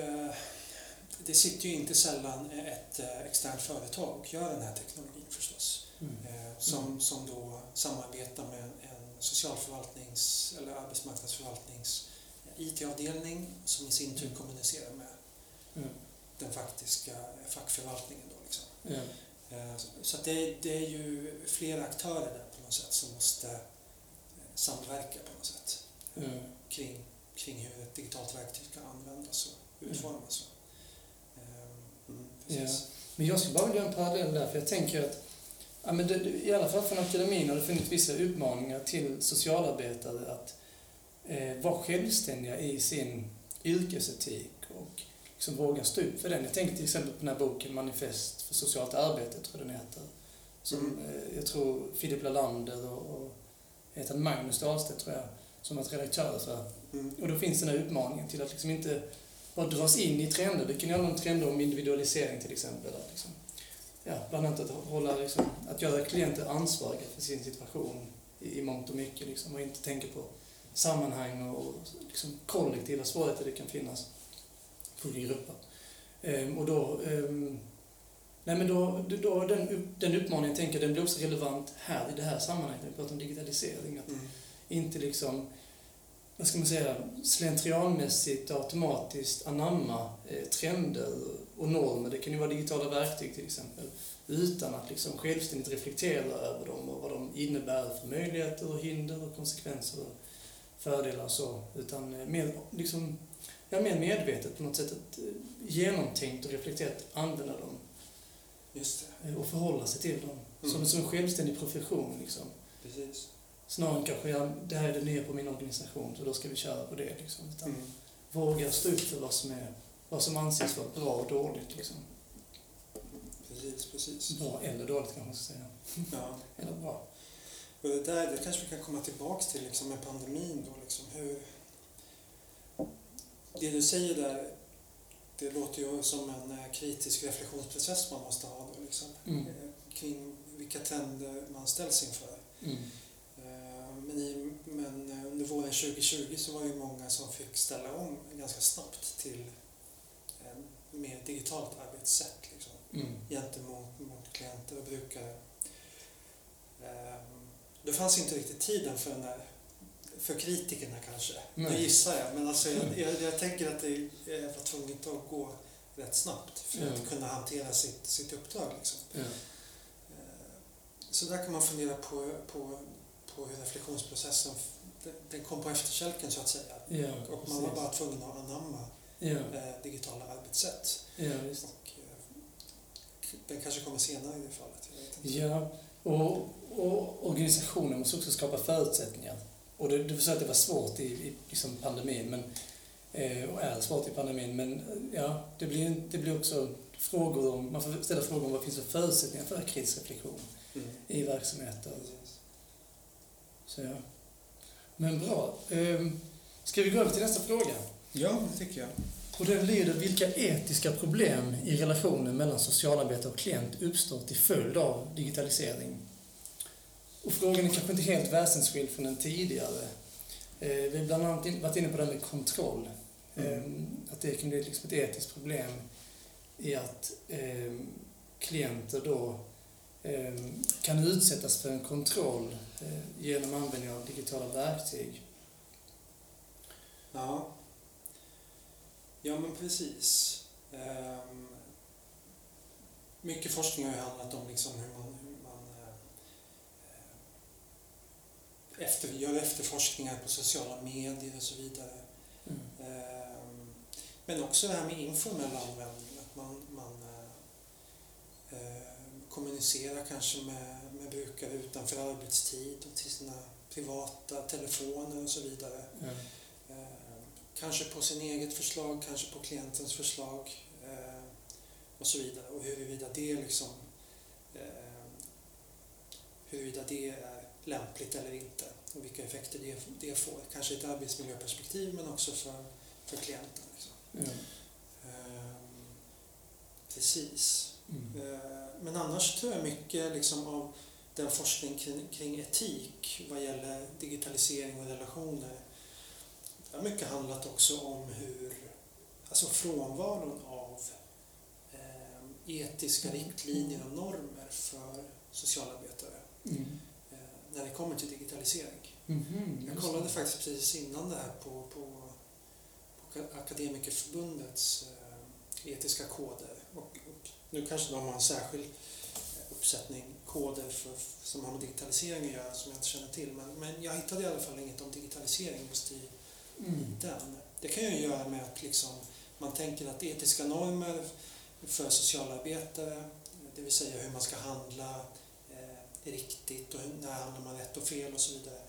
S2: det sitter ju inte sällan ett eh, externt företag och gör den här teknologin förstås.
S1: Mm.
S2: Eh, som, som då samarbetar med en, socialförvaltnings eller arbetsmarknadsförvaltnings IT-avdelning som i sin tur
S1: Mm.
S2: kommunicerar med
S1: Mm.
S2: den faktiska fackförvaltningen. Då liksom. Eh, Så det, det är ju flera aktörer där på något sätt som måste eh, samverka på något sätt kring, kring hur ett digitalt verktyg kan användas och utformas. Precis.
S1: Men jag skulle bara vilja göra en parallell där, för jag tänker att ja, men det, i alla fall från akademin har det funnits vissa utmaningar till socialarbetare att eh, vara självständiga i sin yrkesetik och liksom våga stå upp för den. Jag tänker till exempel på den här boken Manifest för socialt arbete, tror jag den heter. Som
S2: Mm.
S1: eh, jag tror Filip Lalander och, och heter Magnus Dahlstedt, tror jag, som varit redaktör för.
S2: Mm.
S1: Och då finns den här utmaningen till att liksom inte bara dras in i trender. Det kan ju handla om trender om individualisering till exempel. Att liksom, ja, bland annat att, hålla, liksom, att göra klienter ansvariga för sin situation i, i mångt och mycket. Liksom, och inte tänka på sammanhang och liksom, kollektiva svårigheter det kan finnas för grupper. Ehm, och då, ehm, nej men då, då den, den uppmaningen tänker jag, den blir också relevant här i det här sammanhanget när vi pratar om digitalisering. Att
S2: Mm.
S1: inte liksom, vad ska man säga, slentrianmässigt och automatiskt anamma eh, trender och normer. Det kan ju vara digitala verktyg till exempel. Utan att liksom självständigt reflektera över dem och vad de innebär för möjligheter och hinder och konsekvenser och fördelar och så. Utan eh, mer, liksom, ja, mer medvetet på något sätt, att, eh, genomtänkt och reflekterat använda dem
S2: Just det,
S1: och förhålla sig till dem.
S2: Mm.
S1: Som, som en självständig profession liksom.
S2: precis.
S1: Snarare än kanske, ja, det här är det nya på min organisation, så då ska vi köra på det. Liksom. Utan
S2: Mm.
S1: våga stå upp för vad som, är, vad som anses vara bra och dåligt. Liksom.
S2: Precis, precis.
S1: Bra eller dåligt kanske man ska säga.
S2: Ja.
S1: Eller bra.
S2: Och det där det kanske vi kan komma tillbaks till liksom med pandemin då, liksom hur... Det du säger där, det låter ju som en eh, kritisk reflektionsprocess man måste ha då, liksom,
S1: Mm.
S2: eh, kring vilka trender man ställs inför.
S1: Mm.
S2: Eh, Men, i, men eh, under våren 2020 så var det många som fick ställa om ganska snabbt till ett mer digitalt arbetssätt liksom,
S1: Mm.
S2: gentemot mot klienter och brukare. Eh, det fanns inte riktigt tiden för den där för kritikerna kanske.
S1: Nej.
S2: Det gissar jag. Men alltså jag, jag, jag tänker att det eh, var tvunget att gå rätt snabbt för
S1: Ja.
S2: att kunna hantera sitt, sitt uppdrag. Liksom.
S1: Ja.
S2: Eh, Så där kan man fundera på, på, på hur reflektionsprocessen den- kom på efterkälken så att säga.
S1: Ja,
S2: Och man var bara tvungen att anamma
S1: Ja,
S2: eh, digitala arbetssätt.
S1: ja.
S2: Och, eh, den kanske kommer senare i det fallet.
S1: Ja, och, och organisationen måste också skapa förutsättningar. Och det, du sa att det var svårt i, i liksom pandemin, men, eh, och är svårt i pandemin, men ja, det blir, det blir också frågor om, man får ställa frågor om vad det finns för förutsättningar för kritisk reflektion
S2: Mm.
S1: i verksamheter.
S2: Precis.
S1: Så ja. Men bra. Ehm, Ska vi gå över till nästa fråga?
S2: Ja, det tycker jag.
S1: Och den lyder, vilka etiska problem i relationen mellan socialarbetare och klient uppstår till följd av digitalisering? Och frågan är kanske inte helt väsensskild från den tidigare. Eh, Vi har bland annat varit inne på det här med kontroll. Eh, Att det kan bli liksom ett etiskt problem i att eh, klienter då kan utsättas för en kontroll genom användning av digitala verktyg.
S2: Ja. Ja, men precis. Ehm, mycket forskning har ju handlat om liksom hur man, hur man eh, efter, gör efterforskningar på sociala medier och så vidare.
S1: Mm.
S2: Ehm, men också det här med informell användning, att man, man eh, eh, kommunicerar kanske med brukare utanför arbetstid och till sina privata telefoner och så vidare. Eh, kanske på sin eget förslag, kanske på klientens förslag eh, och så vidare. Och huruvida det liksom eh, huruvida det är lämpligt eller inte och vilka effekter det, det får. Kanske i ett arbetsmiljöperspektiv men också för, för klienten. Liksom. Eh, precis.
S1: Mm.
S2: Men annars tror jag mycket liksom av den forskning kring, kring etik vad gäller digitalisering och relationer det har mycket handlat också om hur, alltså frånvaron av eh, etiska riktlinjer och normer för socialarbetare
S1: Mm.
S2: eh, när det kommer till digitalisering.
S1: Mhm,
S2: Jag
S1: just
S2: kollade faktiskt precis innan det här på, på, på Akademikerförbundets eh, etiska koder. Och, och nu kanske de har en särskild uppsättning koder för, som har med digitalisering att göra som jag inte känner till. Men, men jag hittade i alla fall inget om digitalisering just i
S1: Mm.
S2: den. Det kan ju göra med att liksom, man tänker att etiska normer för socialarbetare, det vill säga hur man ska handla eh, riktigt och hur- när handlar man rätt och fel och så vidare.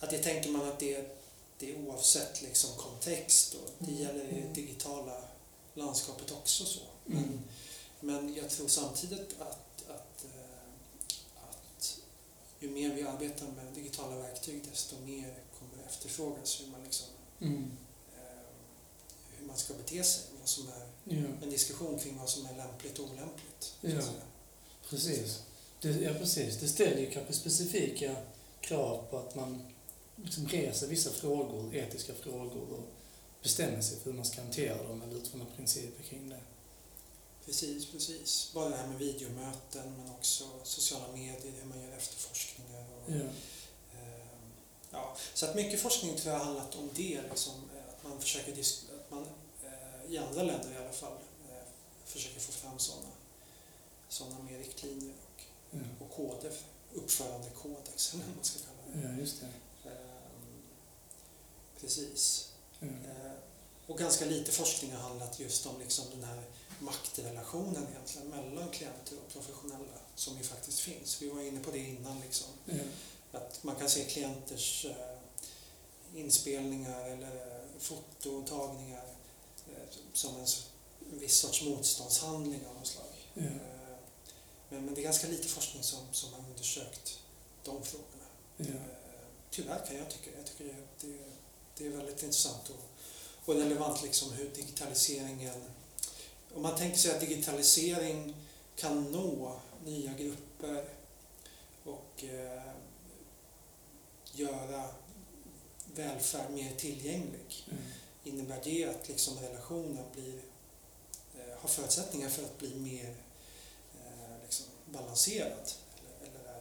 S2: Att det tänker man att det, det är oavsett liksom kontext och det
S1: Mm.
S2: gäller i det digitala landskapet också så.
S1: Mm.
S2: Men jag tror samtidigt att, att, eh, att ju mer vi arbetar med digitala verktyg desto mer kommer det efterfrågas hur man, liksom,
S1: Mm.
S2: eh, hur man ska bete sig. Vad som är,
S1: Ja,
S2: en diskussion kring vad som är lämpligt och olämpligt.
S1: Ja. precis. Det, ja, precis. Det ställer ju kanske specifika krav på att man liksom reser vissa frågor, etiska frågor och bestämmer sig för hur man ska hantera dem eller utforma principer kring det.
S2: Precis, precis. Bara det här med videomöten men också sociala medier, hur man gör efterforskningar. Och,
S1: Ja.
S2: eh, ja. Så att mycket forskning tror jag har handlat om det, liksom, eh, att man försöker att man, eh, i andra länder i alla fall, eh, försöker få fram sådana såna mer riktlinjer och,
S1: Ja.
S2: och koder, uppförandekodex eller vad man ska kalla det.
S1: ja, just det.
S2: Ehm, precis.
S1: Ja.
S2: Eh, Och ganska lite forskning har handlat just om liksom den här maktrelationen egentligen mellan klienter och professionella som ju faktiskt finns. Vi var inne på det innan. Liksom.
S1: Ja.
S2: Att man kan se klienters eh, inspelningar eller eh, fototagningar eh, som en viss sorts motståndshandling av något slag. Eh, men, men det är ganska lite forskning som, som har undersökt de frågorna. Eh, Tyvärr kan jag tycka. Jag tycker det, det, det är väldigt intressant och, och relevant liksom hur digitaliseringen... Om man tänker sig att digitalisering kan nå nya grupper och eh, göra välfärd mer tillgänglig.
S1: Ja.
S2: Innebär det att liksom relationen blir, eh, har förutsättningar för att bli mer eh, liksom balanserad? Eller, eller är,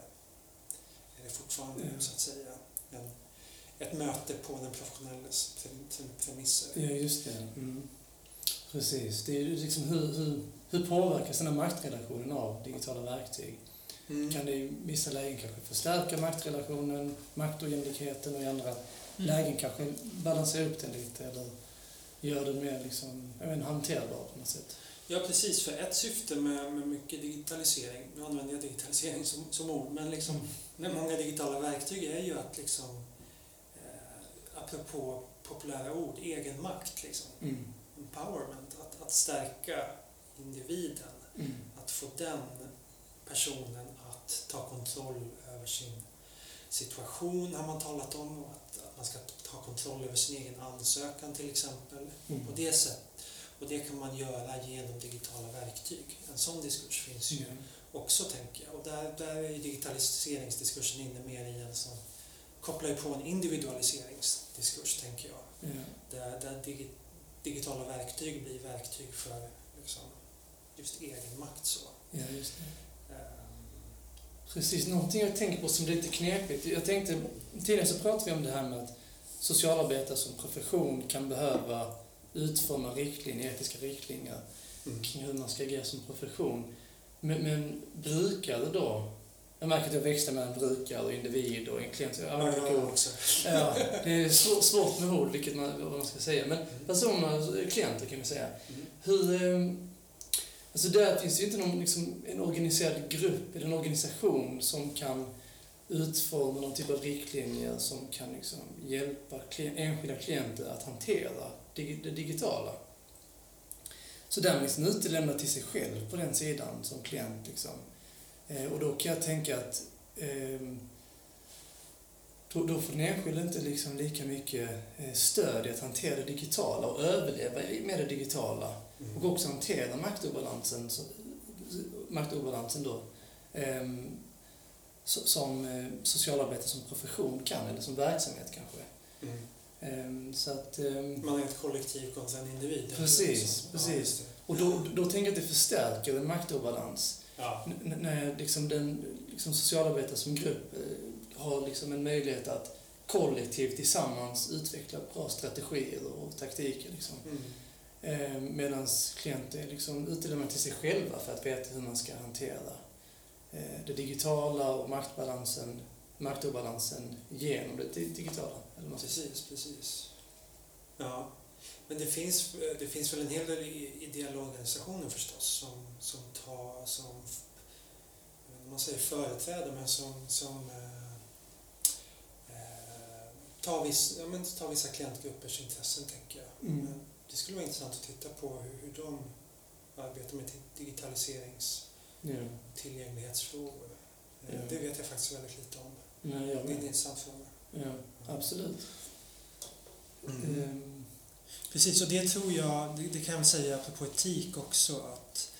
S2: är det fortfarande
S1: Ja.
S2: så att säga en, ett möte på den professionelles premisser.
S1: Ja, just det. Mm. Precis. Det är liksom hur, hur, hur påverkas den här maktrelationen av digitala verktyg?
S2: Mm.
S1: Kan det i vissa lägen kanske förstärka maktrelationen, maktojämlikheten och i andra
S2: Mm.
S1: lägen kanske balansera upp den lite eller göra den mer liksom, inte, hanterbar på något sätt?
S2: Ja, precis. För ett syfte med, med mycket digitalisering, nu använder jag digitalisering som, som ord, men liksom med många digitala verktyg är ju att liksom, eh, apropå populära ord, egenmakt, liksom,
S1: Mm.
S2: Empowerment, att, att stärka individen,
S1: Mm.
S2: att få den personen att ta kontroll över sin situation har man talat om, och att, att man ska ta kontroll över sin egen ansökan till exempel.
S1: Mm.
S2: På det sätt. Och det kan man göra genom digitala verktyg. En sån diskurs finns ju
S1: Ja.
S2: också, tänker jag. Och där, där är digitaliseringsdiskursen inne mer i en som kopplar ju på en individualiseringsdiskurs, tänker jag.
S1: Ja.
S2: Där, där digi, digitala verktyg blir verktyg för liksom, just egen makt. Så.
S1: ja, just det.
S2: Ehm,
S1: Precis, någonting jag tänker på som är lite knepigt. Jag tänkte, tidigare så pratade vi om det här med att socialarbetare som profession kan behöva utforma riktlinjer, etiska riktlinjer
S2: Mm.
S1: kring hur man ska agera som profession. Men, men brukare då? Jag märker att jag växlar mellan brukare och individ och en klient. Jag använder mycket ord.
S2: också.
S1: Ja, det är svår, svårt med ord, vilket man, vad man ska säga. Men personer, klienter kan vi säga. Hur... eh, Alltså där finns det ju inte någon liksom, en organiserad grupp eller en organisation som kan utforma någon typ av riktlinjer som kan liksom hjälpa klien, enskilda klienter att hantera det digitala. Så där är liksom utelämnad till sig själv på den sidan som klient. Liksom. Eh, och då kan jag tänka att ehm, då, då får den enskilde inte liksom lika mycket eh, stöd i att hantera det digitala och överleva med det digitala
S2: Mm.
S1: och också hantera maktobalansen, så, maktobalansen då, så, som eh, socialarbetare som profession kan, eller som verksamhet kanske.
S2: Mm.
S1: Ehm, så att,
S2: Man är ett kollektiv kontra en individ.
S1: Precis, precis.
S2: det.
S1: och då, då tänker jag att det förstärker en maktobalans.
S2: Ja.
S1: När liksom den liksom socialarbetare som grupp eh, har liksom en möjlighet att kollektivt tillsammans utveckla bra strategier och taktiker. Liksom.
S2: Mm.
S1: Eh, Medan klienter är liksom utelämnade till sig själva för att veta hur man ska hantera eh, det digitala och maktbalansen, maktobalansen genom det di- digitala. Eller.
S2: Precis, precis. Ja. Men det finns, det finns väl en hel del i- ideella organisationer förstås som, som tar, som, om man säger företräder, men som, som eh, eh, tar, viss, ja, men tar vissa klientgruppers intressen, tänker jag.
S1: Mm.
S2: Men det skulle vara intressant att titta på hur, hur de arbetar med di- digitaliserings
S1: Ja.
S2: tillgänglighetsfrågor. Eh,
S1: Ja.
S2: Det vet jag faktiskt väldigt lite om.
S1: Nej, jag
S2: Det är en intressant fråga.
S1: Ja, absolut.
S2: Mm.
S1: Ehm,
S2: Precis, och det tror jag, det, det kan jag säga apropå etik också, att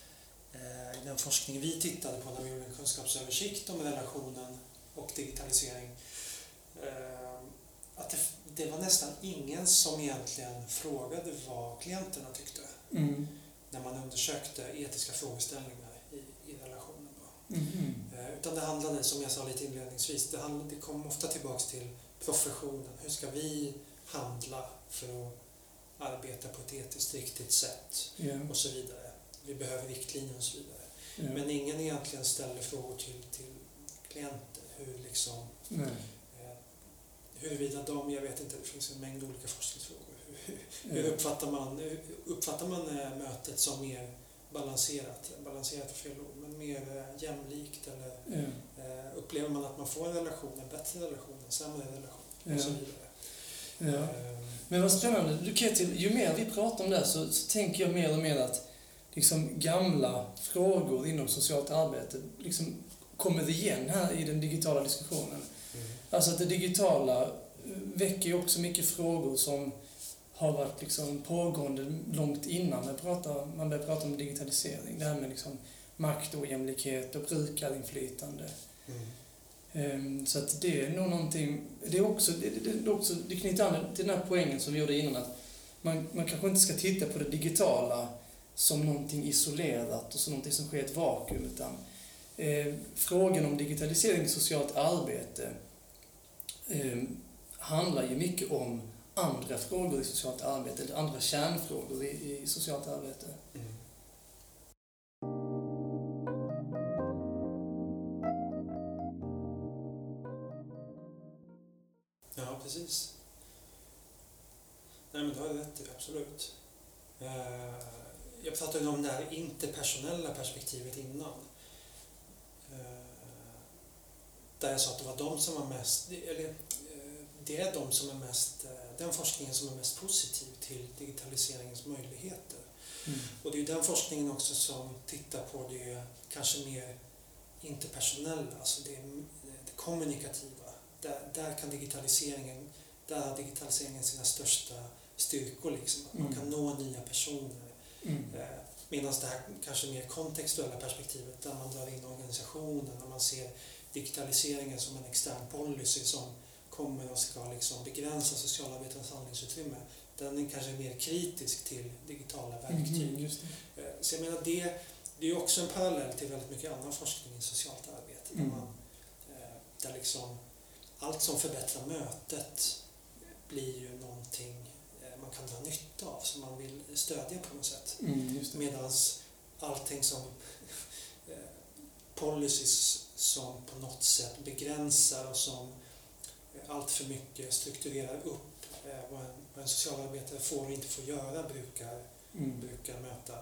S2: eh, i den forskning vi tittade på när vi gjorde en kunskapsöversikt om relationen och digitalisering, eh, att det, det var nästan ingen som egentligen frågade vad klienterna tyckte
S1: mm.
S2: när man undersökte etiska frågeställningar i, i relationen.
S1: Mhm.
S2: Eh, Utan det handlade, som jag sa lite inledningsvis, det, handlade, det kom ofta tillbaks till professionen. Hur ska vi handla för att arbeta på ett etiskt riktigt sätt
S1: Ja,
S2: och så vidare. Vi behöver riktlinjer och så vidare.
S1: ja.
S2: Men ingen egentligen ställer frågor till, till klienter. Hur liksom,
S1: Nej.
S2: eh, huruvida de, jag vet inte, det finns en mängd olika forskningsfrågor. Hur, hur uppfattar man, hur uppfattar man eh, mötet som mer balanserat, balanserat fel ord, men mer eh, jämlikt eller. Eh, upplever man att man får en relation, en bättre relation, en sämre relation och så vidare.
S1: Ja. Men vad spännande. Du, Ketil, ju mer vi pratar om det här så, så tänker jag mer och mer att liksom gamla frågor inom socialt arbete liksom kommer igen här i den digitala diskussionen. Alltså att det digitala eh, väcker ju också mycket frågor som har varit liksom pågående långt innan man, pratar, man började prata om digitalisering. Det här med liksom makt och jämlikhet och brukarinflytande.
S2: Mm.
S1: Ehm, så att det är nog någonting, det är också, det, det, också, det knyter an till den här poängen som vi gjorde innan att man, man kanske inte ska titta på det digitala som någonting isolerat och som någonting som sker i ett vakuum utan eh, frågan om digitalisering i socialt arbete eh, handlar ju mycket om andra frågor i socialt arbete, eller andra kärnfrågor i, i socialt arbete.
S2: Mm. Precis. Nej, men du har rätt i absolut. Eh, Jag pratade om det här interpersonella perspektivet innan. Eh, Där jag sa att det var de som var mest, eller eh, det är de som är mest, den forskningen som är mest positiv till digitaliseringens möjligheter.
S1: Mm.
S2: Och det är ju den forskningen också som tittar på det kanske mer interpersonella, alltså det, det kommunikativa. Där, där kan digitaliseringen, där har digitaliseringen sina största styrkor liksom. Att man
S1: Mm.
S2: kan nå nya personer.
S1: Mm.
S2: Eh, Medan det här kanske mer kontextuella perspektivet där man drar in organisationen och man ser digitaliseringen som en extern policy som kommer och ska liksom begränsa socialarbetarens handlingsutrymme. Den är kanske mer kritisk till digitala verktyg.
S1: Mm, just det.
S2: Eh, Så jag menar det, det är också en parallell till väldigt mycket annan forskning i socialt arbete. Där,
S1: Mm.
S2: man, eh, där liksom allt som förbättrar mötet blir ju någonting eh, man kan dra nytta av, som man vill stödja på något sätt.
S1: Mm.
S2: Medan allting som eh, policies som på något sätt begränsar och som eh, allt för mycket strukturerar upp vad en, vad en socialarbetare får och inte får göra brukar,
S1: Mm.
S2: brukar möta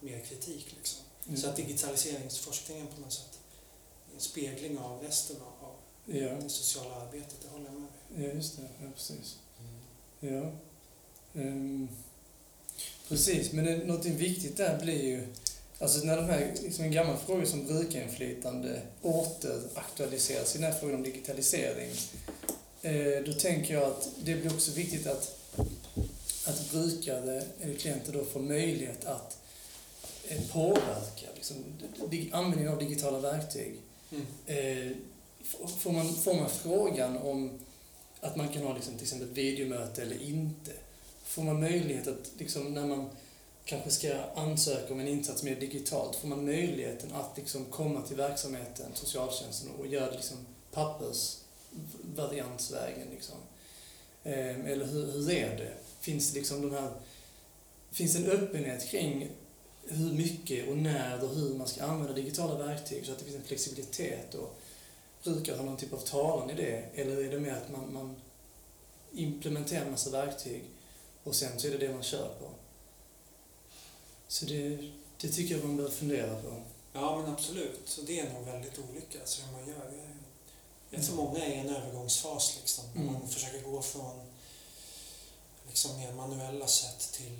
S2: mer kritik. Liksom.
S1: Mm.
S2: Så att digitaliseringsforskningen på något sätt är en spegling av resten av
S1: Ja,
S2: det sociala arbetet, det håller jag med om.
S1: ja, just det. Ja, precis. Ja. Ehm, precis, men det, något viktigt där blir ju, alltså när de här, liksom en gammal fråga som brukarinflytande åter aktualiseras i den här frågan om digitalisering, eh, då tänker jag att det blir också viktigt att, att brukare eller klienter då får möjlighet att eh, påverka liksom, dig, användningen av digitala verktyg.
S2: Mm.
S1: Får, man, får man frågan om att man kan ha liksom, till exempel ett videomöte eller inte, får man möjlighet att, liksom, när man kanske ska ansöka om en insats mer digitalt, får man möjligheten att liksom, komma till verksamheten, socialtjänsten, och göra det liksom, pappersvariantsvägen. Liksom. Eh, eller hur, hur är det? Finns det liksom de här finns en öppenhet kring hur mycket och när och hur man ska använda digitala verktyg så att det finns en flexibilitet och brukar ha någon typ av talan i det? Eller är det mer att man, man implementerar en massa verktyg och sen så är det det man kör på? Så det, det tycker jag man bör fundera på.
S2: Ja, men absolut. Så det är nog väldigt olika alltså, hur man gör. Jag tror många är i en övergångsfas liksom.
S1: Mm.
S2: Man försöker gå från liksom, mer manuella sätt till,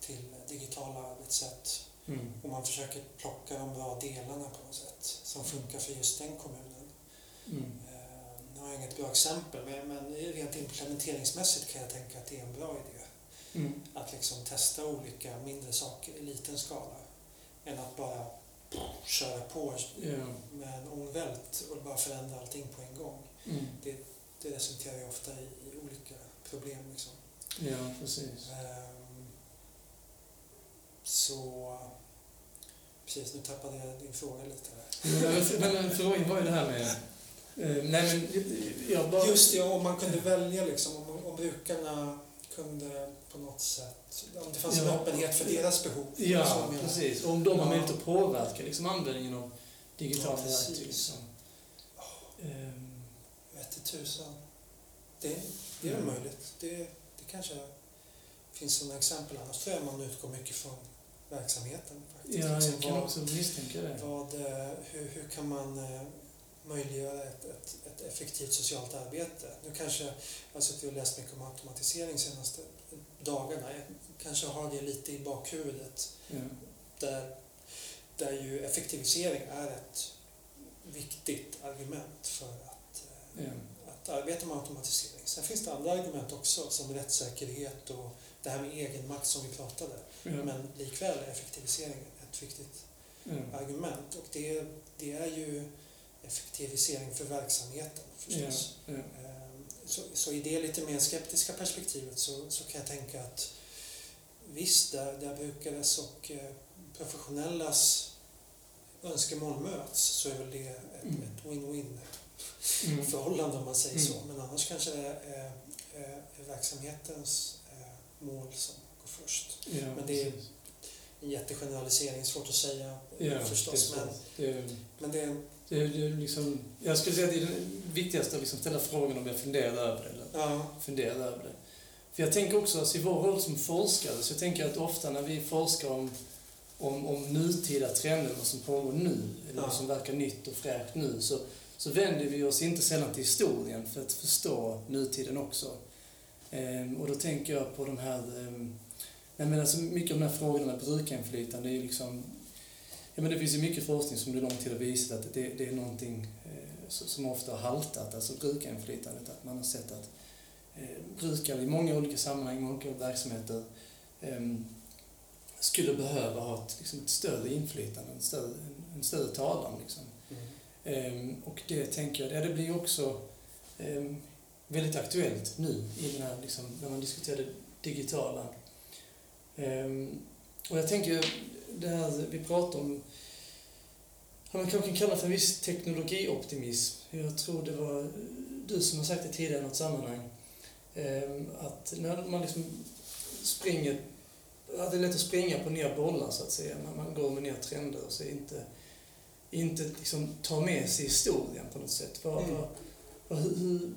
S2: till digitala arbetssätt.
S1: Mm.
S2: Och man försöker plocka de bra delarna på något sätt som funkar för just den kommunen.
S1: Mm.
S2: Eh, Nu har jag inget bra exempel, men, men rent implementeringsmässigt kan jag tänka att det är en bra idé.
S1: Mm.
S2: Att liksom testa olika mindre saker i liten skala. Än att bara köra på med en ångvält och bara förändra allting på en gång.
S1: Mm.
S2: Det resulterar ju ofta i, i olika problem. Liksom.
S1: ja, precis.
S2: Ehm, så... Precis, nu tappade jag din fråga lite.
S1: Men, men, men frågan var ju det här med... Eh, nej men, jag bara...
S2: Just det, om man kunde välja liksom, om, om brukarna kunde på något sätt, om det fanns en
S1: Ja.
S2: öppenhet för deras behov.
S1: Ja,
S2: Så
S1: precis. Och om de har
S2: Ja.
S1: möjlighet att påverka liksom, användningen av digitala
S2: Ja,
S1: verktyg. Liksom. Ehm,
S2: Vette tusan. Det, det är
S1: Mm.
S2: möjligt. Det, det kanske finns sådana exempel. Annars tror jag man utgår mycket från verksamheten. Faktiskt.
S1: ja,
S2: Liksom
S1: jag kan
S2: vad,
S1: också misstänka det.
S2: vad, eh, hur, hur kan man eh, möjliggöra ett, ett, ett effektivt socialt arbete? Nu kanske, jag har suttit och läst mycket om automatisering senaste dagarna. Jag kanske har det lite i bakhuvudet.
S1: Ja.
S2: Där, där ju effektivisering är ett viktigt argument för att
S1: Ja.
S2: att arbeta med automatisering. Sen finns det andra argument också som rättssäkerhet och det här med egenmakt som vi pratade.
S1: Ja.
S2: Men likväl är effektivisering ett viktigt argument och det, det är ju effektivisering för verksamheten förstås.
S1: Ja.
S2: Ehm, Så, så i det lite mer skeptiska perspektivet så, så kan jag tänka att visst, där, där brukares och eh, professionellas önskemål möts så är väl det ett,
S1: Mm.
S2: ett win-win
S1: Mm.
S2: förhållande om man säger
S1: Mm.
S2: så. Men annars kanske det är, är, är verksamhetens eh, mål som går först.
S1: Ja,
S2: Men det är-. En jättegeneralisering, svårt att säga
S1: ja,
S2: förstås. Men.
S1: Det är,
S2: men det är,
S1: det det liksom, jag skulle säga att det är det viktigaste att liksom ställa frågan om jag funderar över det. Eller
S2: ja,
S1: funderar över det. För jag tänker också, alltså, i vår roll som forskare, så jag tänker att ofta när vi forskar om, om, om nutida trender, vad som pågår nu, eller vad
S2: Ja.
S1: som verkar nytt och fräscht nu, så, så vänder vi oss inte sällan till historien för att förstå nutiden också. Ehm, och då tänker jag på de här, ehm, nej men alltså mycket av de här frågorna med brukarinflytande, är ju liksom, ja men det finns ju mycket forskning som under lång tid har visat att det, det är någonting eh, som ofta har haltat, alltså brukarinflytandet, att man har sett att eh, brukare i många olika sammanhang, i många olika verksamheter ehm, skulle behöva ha ett, liksom ett större inflytande, en större, en, en större talan. Liksom.
S2: mm.
S1: Ehm, och det tänker jag, ja, det blir också ehm, väldigt aktuellt nu i den här, liksom, när man diskuterar det digitala. Ehm, och jag tänker, det här vi pratar om, man kanske kan kalla för en viss teknologioptimism. Jag tror det var du som har sagt det tidigare i något sammanhang. Ehm, att när man liksom springer, att det är lätt att springa på nya bollar så att säga. Man, man går med nya trender och så inte, inte liksom tar med sig historien på något sätt. Vad,
S2: Mm.
S1: vad, vad, hur,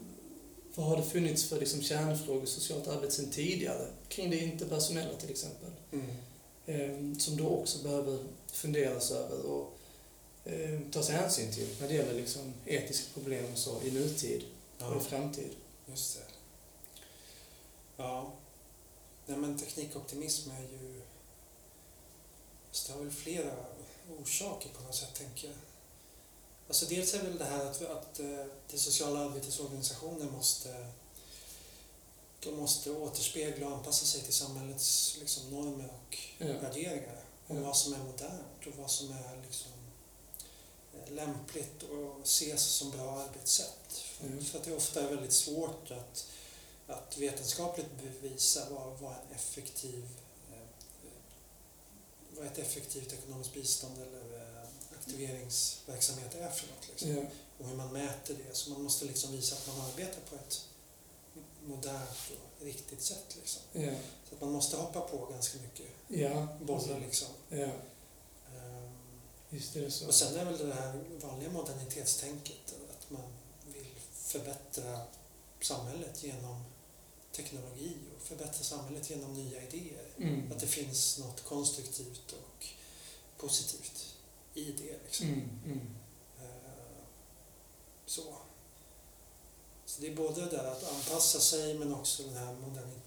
S1: vad har det funnits för liksom kärnfrågor i socialt arbete sedan tidigare? Kring det interpersonella till exempel.
S2: Mm.
S1: Ehm, som då också behöver funderas över och ehm, tas hänsyn till när det gäller liksom etiska problem och så i nutid och
S2: Ja,
S1: i framtid.
S2: just det. Ja. Nej, men teknikoptimism är ju... Så det har väl flera orsaker på något sätt, tänker jag. Alltså dels är väl det här att, att eh, det sociala arbetets organisationer måste, de måste återspegla och anpassa sig till samhällets liksom, normer och
S1: Ja.
S2: värderingar. Om
S1: Ja.
S2: vad som är modernt och vad som är liksom, eh, lämpligt och ses som bra arbetssätt.
S1: Mm.
S2: För att det ofta är väldigt svårt att, att vetenskapligt bevisa vad, vad en effektiv eh, vad ett effektivt ekonomiskt bistånd eller eh, aktiveringsverksamhet är för något. Liksom.
S1: Ja.
S2: Och hur man mäter det. Så man måste liksom visa att man arbetar på ett modernt och riktigt sätt. Liksom.
S1: Ja.
S2: Så att man måste hoppa på ganska mycket
S1: Ja.
S2: bollar. Liksom.
S1: Ja,
S2: Ehm,
S1: är det så.
S2: och sen är väl det här vanliga modernitetstänket att man vill förbättra samhället genom teknologi och förbättra samhället genom nya idéer.
S1: Mm.
S2: Att det finns något konstruktivt och positivt i det. Liksom.
S1: Mm. Mm.
S2: Eh, Så. Så det är både det där att anpassa sig men också den här moderni-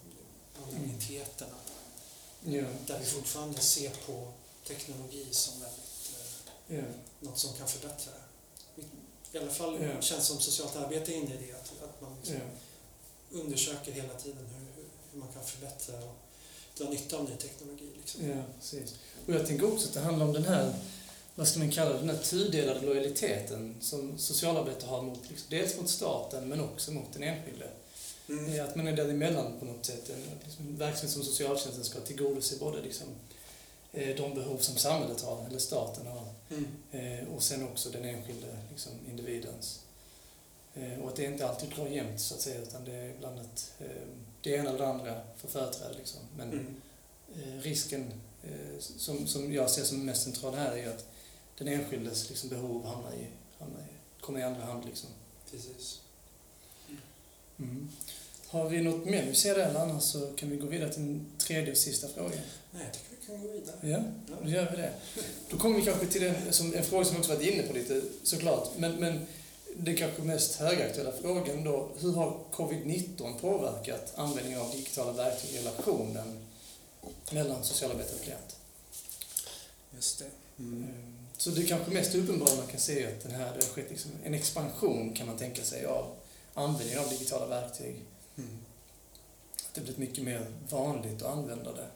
S2: moderniteten.
S1: Ja.
S2: Där vi fortfarande ser på teknologi som väldigt, eh,
S1: Ja.
S2: något som kan förbättra. I alla fall
S1: Ja.
S2: känns som socialt arbete är inne i det. Att, att man liksom undersöker hela tiden hur, hur, hur man kan förbättra och dra nytta av ny teknologi. Liksom.
S1: Ja, precis. Och jag tänker också att det handlar om den här, vad ska man kalla det, den här tudelade lojaliteten som socialarbetare har mot, liksom, dels mot staten men också mot den enskilde.
S2: Mm.
S1: Att man är däremellan på något sätt. En, liksom, en verksamhet som socialtjänsten ska tillgodose både liksom, eh, de behov som samhället har, eller staten har,
S2: Mm.
S1: eh, och sen också den enskilde liksom, individens. Eh, Och att det inte alltid drar jämnt så att säga, utan det är ibland att det ena eller det andra får företräde. Liksom. Men
S2: Mm.
S1: risken som, som jag ser som mest central här är ju att den enskildes liksom, behov hamnar i, hamnar i, kommer i andra hand. Liksom.
S2: Precis.
S1: Mm. Har vi något mer vi ser där eller annars så kan vi gå vidare till den tredje och sista frågan.
S2: Nej, jag tycker vi kan gå vidare.
S1: Ja, då gör vi det. Då kommer vi kanske till den, som, en fråga som vi också varit inne på lite såklart. Men, men den kanske mest högaktuella frågan då, hur har covid-19 påverkat användningen av digitala verktyg i relationen mellan socialarbetare och klient?
S2: Just det.
S1: Mm. Så det kanske mest uppenbara man kan se är att den här, det har skett liksom en expansion kan man tänka sig av användningen av digitala verktyg.
S2: Mm.
S1: Att det blivit mycket mer vanligt att använda det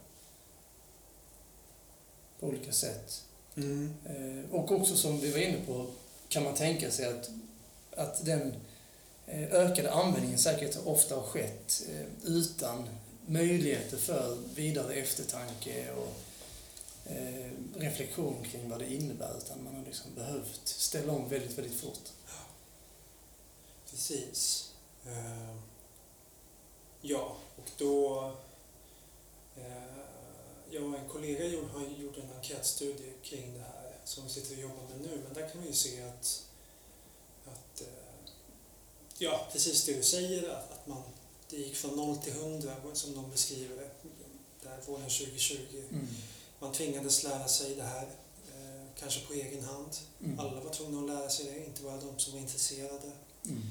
S1: på olika sätt.
S2: Mm.
S1: Eh, Och också som vi var inne på kan man tänka sig att, att den eh, ökade användningen säkert ofta har skett eh, utan möjligheter för vidare eftertanke och eh, reflektion kring vad det innebär utan man har liksom behövt ställa om väldigt, väldigt fort.
S2: Precis. Eh, ja, och då... Eh, jag och en kollega har gjort en enkätstudie kring det här som vi sitter och jobbar med nu. Men där kan vi ju se att, att eh, ja, precis det du säger, att, att man, det gick från 0 till 100 som de beskriver det, där våren 2020.
S1: Mm.
S2: Man tvingades lära sig det här, eh, kanske på egen hand.
S1: Mm.
S2: Alla var tvungna att lära sig det, inte bara de som var intresserade.
S1: Mm.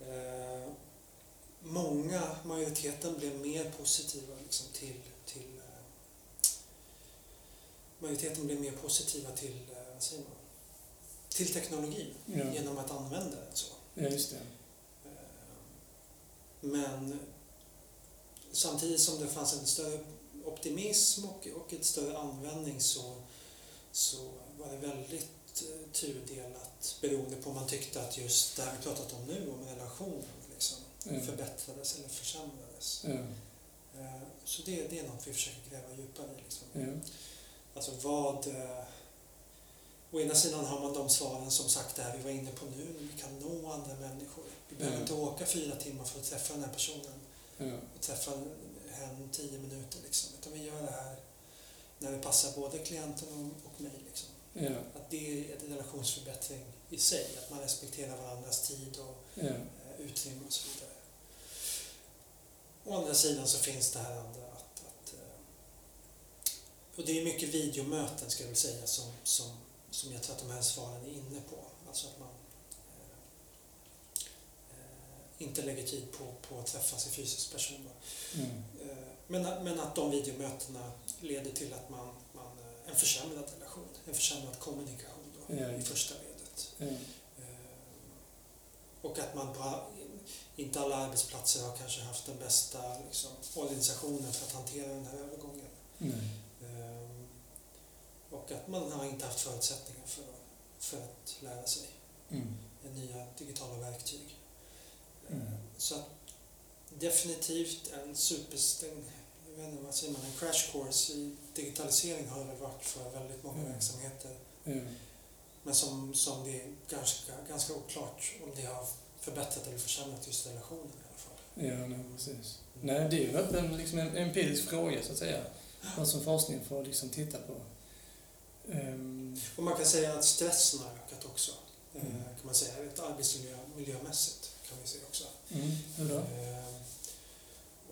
S2: Eh, många, majoriteten, blev mer positiva liksom, till, till eh, majoriteten blev mer positiva till, eh, vad säger man, till teknologin
S1: Ja.
S2: genom att använda den så.
S1: ja, just det.
S2: Eh, Men samtidigt som det fanns en större optimism och, och ett större användning så, så var det väldigt eh, tudelat beroende på om man tyckte att just det här vi pratat om nu, om relationen, liksom,
S1: Ja.
S2: förbättrades eller försämrades. Eh, Så det, det är något vi försöker gräva djupare i. Liksom.
S1: Ja.
S2: Alltså vad... Eh, å ena sidan har man de svaren som sagt det här vi var inne på nu, vi kan nå andra människor. Vi behöver
S1: Mm.
S2: inte åka fyra timmar för att träffa den här personen och träffa hen tio minuter liksom. Utan vi gör det här när det passar både klienten och, och mig. Liksom.
S1: Ja.
S2: Att det är en relationsförbättring i sig, att man respekterar varandras tid och
S1: Ja.
S2: eh, utrymme och så vidare. Å andra sidan så finns det här andra att, att eh, och det är mycket videomöten ska jag väl säga som, som, som jag tror att de här svaren är inne på. Alltså att man eh, eh, inte lägger tid på, på att träffas i fysisk person.
S1: Mm.
S2: Eh, Men, men att de videomötena leder till att man, man eh, en försämrad relation, en försämrad kommunikation då,
S1: Ja.
S2: i första ledet. Eh, Och att man på, inte alla arbetsplatser har kanske haft den bästa liksom, organisationen för att hantera den här övergången. Eh, Och att man har inte haft förutsättningar för, för att lära sig
S1: Mm.
S2: nya digitala verktyg.
S1: Mm.
S2: Så att definitivt en superstäng, jag vet inte, vad säger man, en crash course i digitalisering har det varit för väldigt många
S1: Mm.
S2: verksamheter.
S1: Ja.
S2: Men som, som det är ganska, ganska oklart om det har förbättrat eller försämrat just relationen i alla fall.
S1: Ja, nej, precis. Nej, det är ju en öppen, liksom en empirisk fråga så att säga. Vad som forskning får liksom titta på. Ehm,
S2: Och man kan säga att stressen har ökat också. eh,
S1: Mm.
S2: Kan man säga, ett arbetsmiljö, miljömässigt kan vi se också.
S1: mm, hur då?
S2: Eh,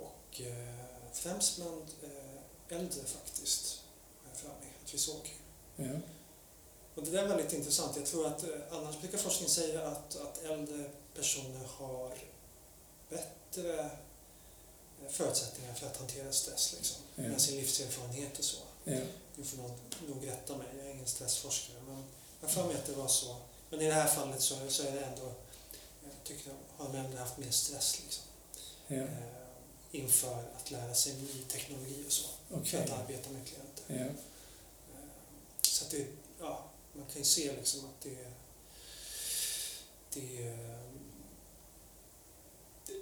S2: Och eh, främst bland eh, äldre faktiskt, mig att vi såg.
S1: Ja.
S2: Och det där är väldigt intressant. Jag tror att annars brukar forskning säga att, att äldre personer har bättre förutsättningar för att hantera stress liksom,
S1: Ja.
S2: med sin livserfarenhet och så.
S1: Ja.
S2: Nu får någon nog rätta mig, jag är ingen stressforskare, men jag har för mig att det var så. Men i det här fallet så, så är det ändå, tycker jag har äldre haft mer stress liksom,
S1: Ja.
S2: eh, inför att lära sig ny teknologi och så, för
S1: Okej.
S2: att arbeta med klienter.
S1: Ja.
S2: Eh, Så att det, ja, man kan ju se liksom att det, det, det,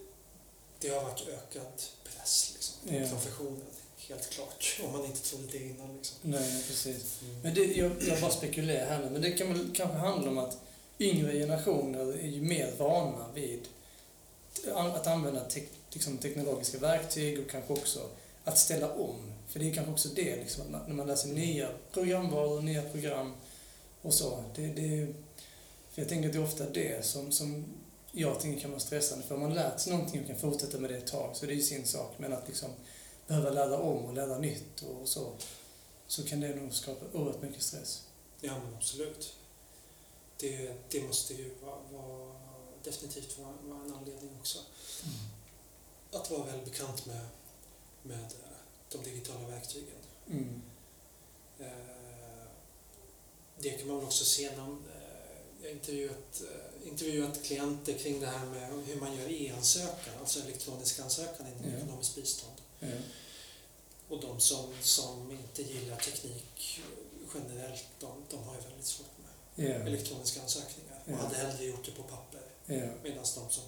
S2: det har varit ökad press liksom, på
S1: Ja.
S2: professionen, helt klart. Om man inte trodde det innan. Liksom.
S1: Nej, precis. Men det, jag, jag bara spekulerar här nu, men det kan väl kanske handla om att yngre generationer är ju mer vana vid att använda te liksom teknologiska verktyg och kanske också att ställa om. För det är kanske också det, liksom, att när man lär sig nya programvaror, nya program och så. Det, det, för jag tänker att det är ofta det som, som jag tänker kan vara stressande. För om man lärt sig någonting och kan fortsätta med det ett tag så det är ju sin sak. Men att liksom behöva lära om och lära nytt och så, så kan det nog skapa oerhört mycket stress.
S2: Ja, men absolut. Det, det måste ju vara, vara definitivt vara, vara en anledning också. Att vara väl bekant med, med eh, de digitala verktygen.
S1: Mm.
S2: Eh, Det kan man väl också se när eh, jag intervjuat, intervjuat klienter kring det här med hur man gör e-ansökan, alltså elektronisk ansökan inom
S1: Ja.
S2: ekonomiskt bistånd.
S1: Ja.
S2: Och de som, som inte gillar teknik generellt, de, de har ju väldigt svårt
S1: Ja.
S2: elektroniska ansökningar och hade hellre gjort det på papper.
S1: Ja.
S2: Medan de som,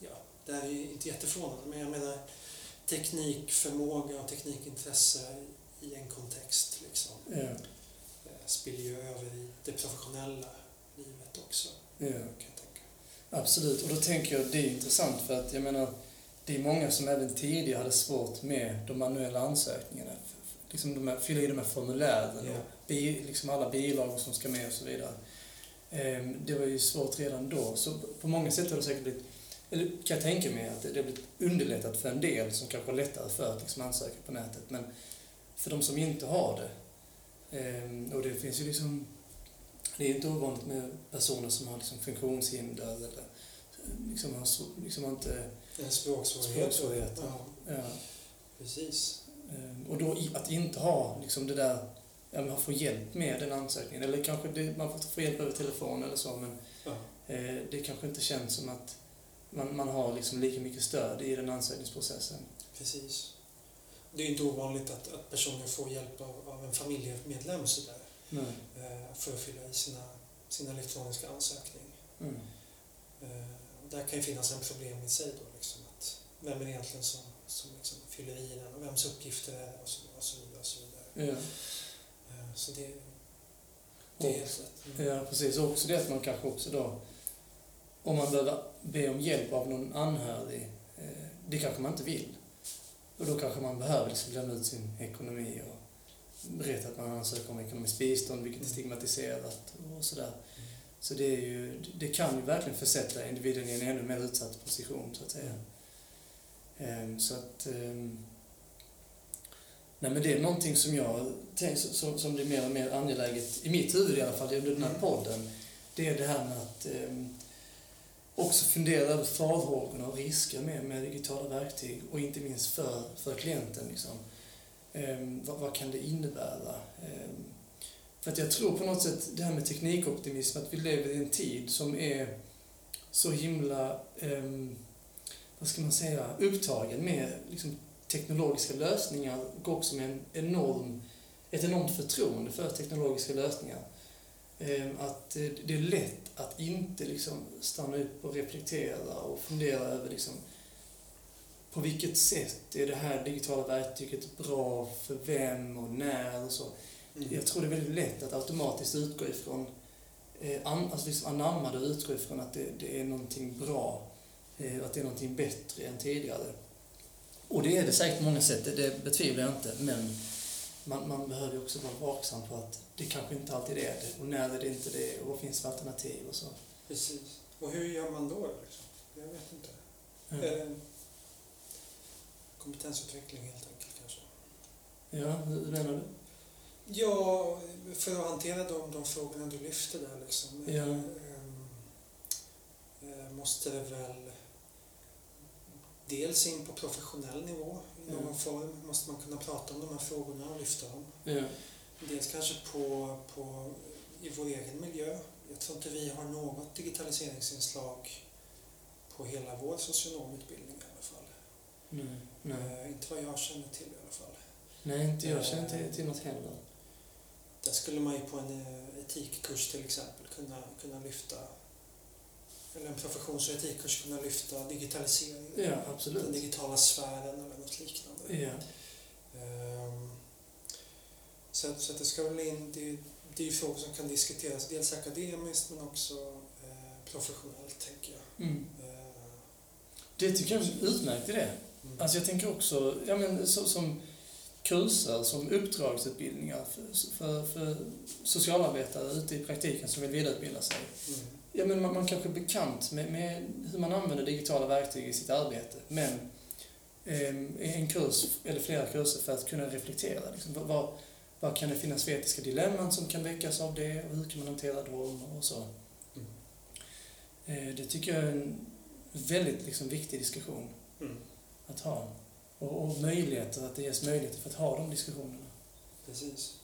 S2: ja, det här är ju inte jätteförvånande, men jag menar teknikförmåga och teknikintresse i en kontext liksom.
S1: Ja.
S2: det professionella livet också.
S1: Ja.
S2: Kan jag tänka.
S1: Absolut, och då tänker jag det är intressant för att jag menar det är många som även tidigare hade svårt med de manuella ansökningarna. Liksom de här, fylla i de här formulären
S2: Ja.
S1: och bi, liksom alla bilagor som ska med och så vidare. Ehm, Det var ju svårt redan då, så på många sätt har det säkert blivit, eller kan jag tänka mig att det har blivit underlättat för en del som kanske har lättare för att liksom ansöka på nätet. Men för de som inte har det, ehm, och det finns ju liksom, det är inte ovanligt med personer som har liksom funktionshinder eller liksom har liksom har inte
S2: En språksvårighet.
S1: Språksvårigheter.
S2: Ja,
S1: Ja.
S2: precis.
S1: Ehm, Och då att inte ha liksom det där, ja, man får hjälp med den ansökningen. Eller kanske det, man får få hjälp över telefon eller så, men
S2: Ja.
S1: eh, det kanske inte känns som att man, man har liksom lika mycket stöd i den ansökningsprocessen.
S2: Precis. Det är inte ovanligt att, att personer får hjälp av, av en familjemedlem sådär, eh, för att fylla i sina, sin elektroniska ansökning.
S1: Mm.
S2: Eh, där kan ju finnas en problem i sig då, liksom, att vem är det egentligen som, som liksom fyller i den och vems uppgifter är det och så, och så vidare. Och så, vidare.
S1: Ja.
S2: Eh, så det, det är rätt. Mm.
S1: ja, precis. Och också det att man kanske också då, om man behöver be om hjälp av någon anhörig, eh, det kanske man inte vill. Och då kanske man behöver liksom lämna ut sin ekonomi och berätta att man ansöker om ekonomiskt bistånd, vilket är stigmatiserat och sådär. Så det, är ju, det kan ju verkligen försätta individen i en ännu mer utsatt position, så att säga. Ehm, så att... Ehm, nej, men det är någonting som jag som, som blir mer och mer angeläget, i mitt huvud i alla fall, under den här podden. Det är det här med att ehm, också fundera över farhågorna och risker med, med digitala verktyg och inte minst för, för klienten. Liksom. Ehm, vad, vad kan det innebära? Ehm, för att jag tror på något sätt, det här med teknikoptimism, att vi lever i en tid som är så himla, ehm, vad ska man säga, upptagen med liksom, teknologiska lösningar och också med en enorm, ett enormt förtroende för teknologiska lösningar. Ehm, Att eh, det är lätt att inte liksom stanna upp och reflektera och fundera över liksom, på vilket sätt är det här digitala verktyget bra för vem och när och så.
S2: Mm.
S1: Jag tror det är väldigt lätt att automatiskt utgå ifrån, eh, alltså liksom anamma det och utgå ifrån att det, det är någonting bra, att det är någonting bättre än tidigare. Och det är det säkert på många sätt, det, betvivlar jag inte, men man, man behöver ju också vara vaksam på att det kanske inte alltid är det, och när är det inte det, och vad finns för alternativ och så.
S2: Precis. Och hur gör man då? Liksom? Jag vet inte.
S1: Ja,
S2: Eh, kompetensutveckling helt enkelt kanske.
S1: ja hur menar du?
S2: Ja, för att hantera de, de frågorna du lyfter där liksom.
S1: Ja.
S2: ehm, eh, måste det väl dels in på professionell nivå i någon
S1: Ja.
S2: form. Måste man kunna prata om de här frågorna och lyfta dem.
S1: Ja,
S2: Dels kanske på, på, i vår egen miljö. Jag tror inte vi har något digitaliseringsinslag på hela vår socionomutbildning i alla fall.
S1: nej, nej.
S2: Eh, inte vad jag känner till i alla fall.
S1: nej, inte jag känner inte till något heller.
S2: Där skulle man ju på en eh, etikkurs till exempel kunna, kunna lyfta, eller en professions och etikkurs kunna lyfta digitalisering.
S1: Ja,
S2: Den
S1: absolut.
S2: digitala sfären eller något liknande.
S1: Ja,
S2: Ehm, Så, så det ska väl in, det, det är frågor som kan diskuteras dels akademiskt men också eh, professionellt tänker jag.
S1: mm.
S2: Eh,
S1: Det tycker jag är en utmärkt idé.
S2: mm.
S1: Alltså jag tänker också, ja men så, som kurser, som uppdragsutbildningar för, för, för socialarbetare ute i praktiken som vill vidareutbilda sig.
S2: Mm.
S1: Ja men man, man kanske är bekant med, med hur man använder digitala verktyg i sitt arbete, men ehm, en kurs eller flera kurser för att kunna reflektera. Liksom, vad- vad, vad kan det finnas för etiska dilemman som kan väckas av det och hur kan man hantera dem och så.
S2: Mm.
S1: Eh, Det tycker jag är en väldigt liksom, viktig diskussion
S2: Mm.
S1: att ha. Och, och möjligheter, att det ges möjligheter för att ha de diskussionerna.
S2: Precis.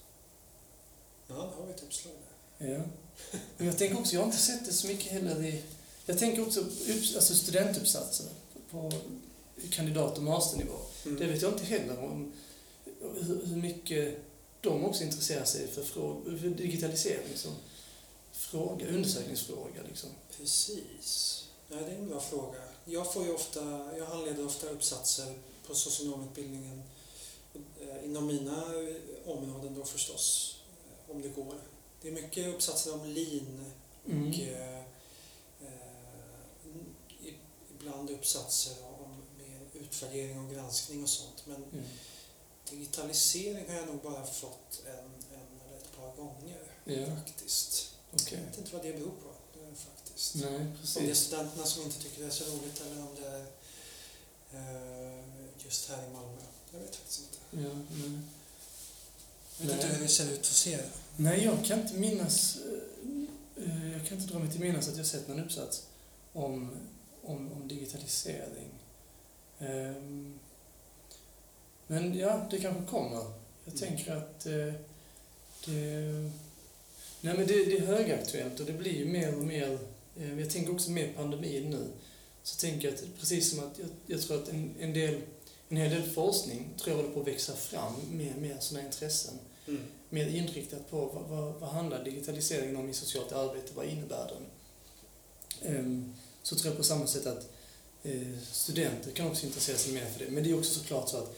S2: Ja, då har vi ett uppslag där.
S1: Ja. Men jag tänker också, jag har inte sett det så mycket heller i... Jag tänker också alltså studentuppsatser på kandidat och masternivå.
S2: Mm.
S1: Det vet jag inte heller om hur, hur mycket de också intresserar sig för, fråga, för digitalisering som fråga, undersökningsfråga. Liksom.
S2: Precis. Ja, det är en bra fråga. Jag, får ju ofta, jag handleder ofta uppsatser på socionomutbildningen eh, inom mina eh, områden då förstås, eh, om det går. Det är mycket uppsatser om lean
S1: Mm.
S2: och eh, eh, ibland uppsatser om med utvärdering och granskning och sånt. Men
S1: Mm.
S2: digitalisering har jag nog bara fått en, en eller ett par gånger
S1: Ja,
S2: faktiskt.
S1: okej.
S2: Jag vet inte vad det beror på eh, faktiskt.
S1: Nej,
S2: Om det är studenterna som inte tycker det är så roligt eller om det är eh, just här i Malmö. Jag vet faktiskt inte.
S1: Ja, nej.
S2: Jag vet inte
S1: Nej.
S2: hur det ser ut hos er.
S1: Nej, jag kan inte minnas... eh, eh, Jag kan inte dra mig till minnas att jag sett någon uppsats om, om, om digitalisering. Ehm, Men ja, det kanske kommer. Jag
S2: Mm.
S1: tänker att eh, det... Nej, men det, det är högaktuellt och det blir ju mer och mer... eh, Jag tänker också med pandemin nu. Så tänker jag att precis som att jag, jag tror att en, en del en hel del forskning tror jag håller på att växa fram med, med sådana intressen
S2: Mm.
S1: mer inriktat på vad, vad, vad handlar digitaliseringen om i socialt arbete, vad innebär den? Ehm, så tror jag på samma sätt att eh, studenter kan också intressera sig mer för det. Men det är också såklart så att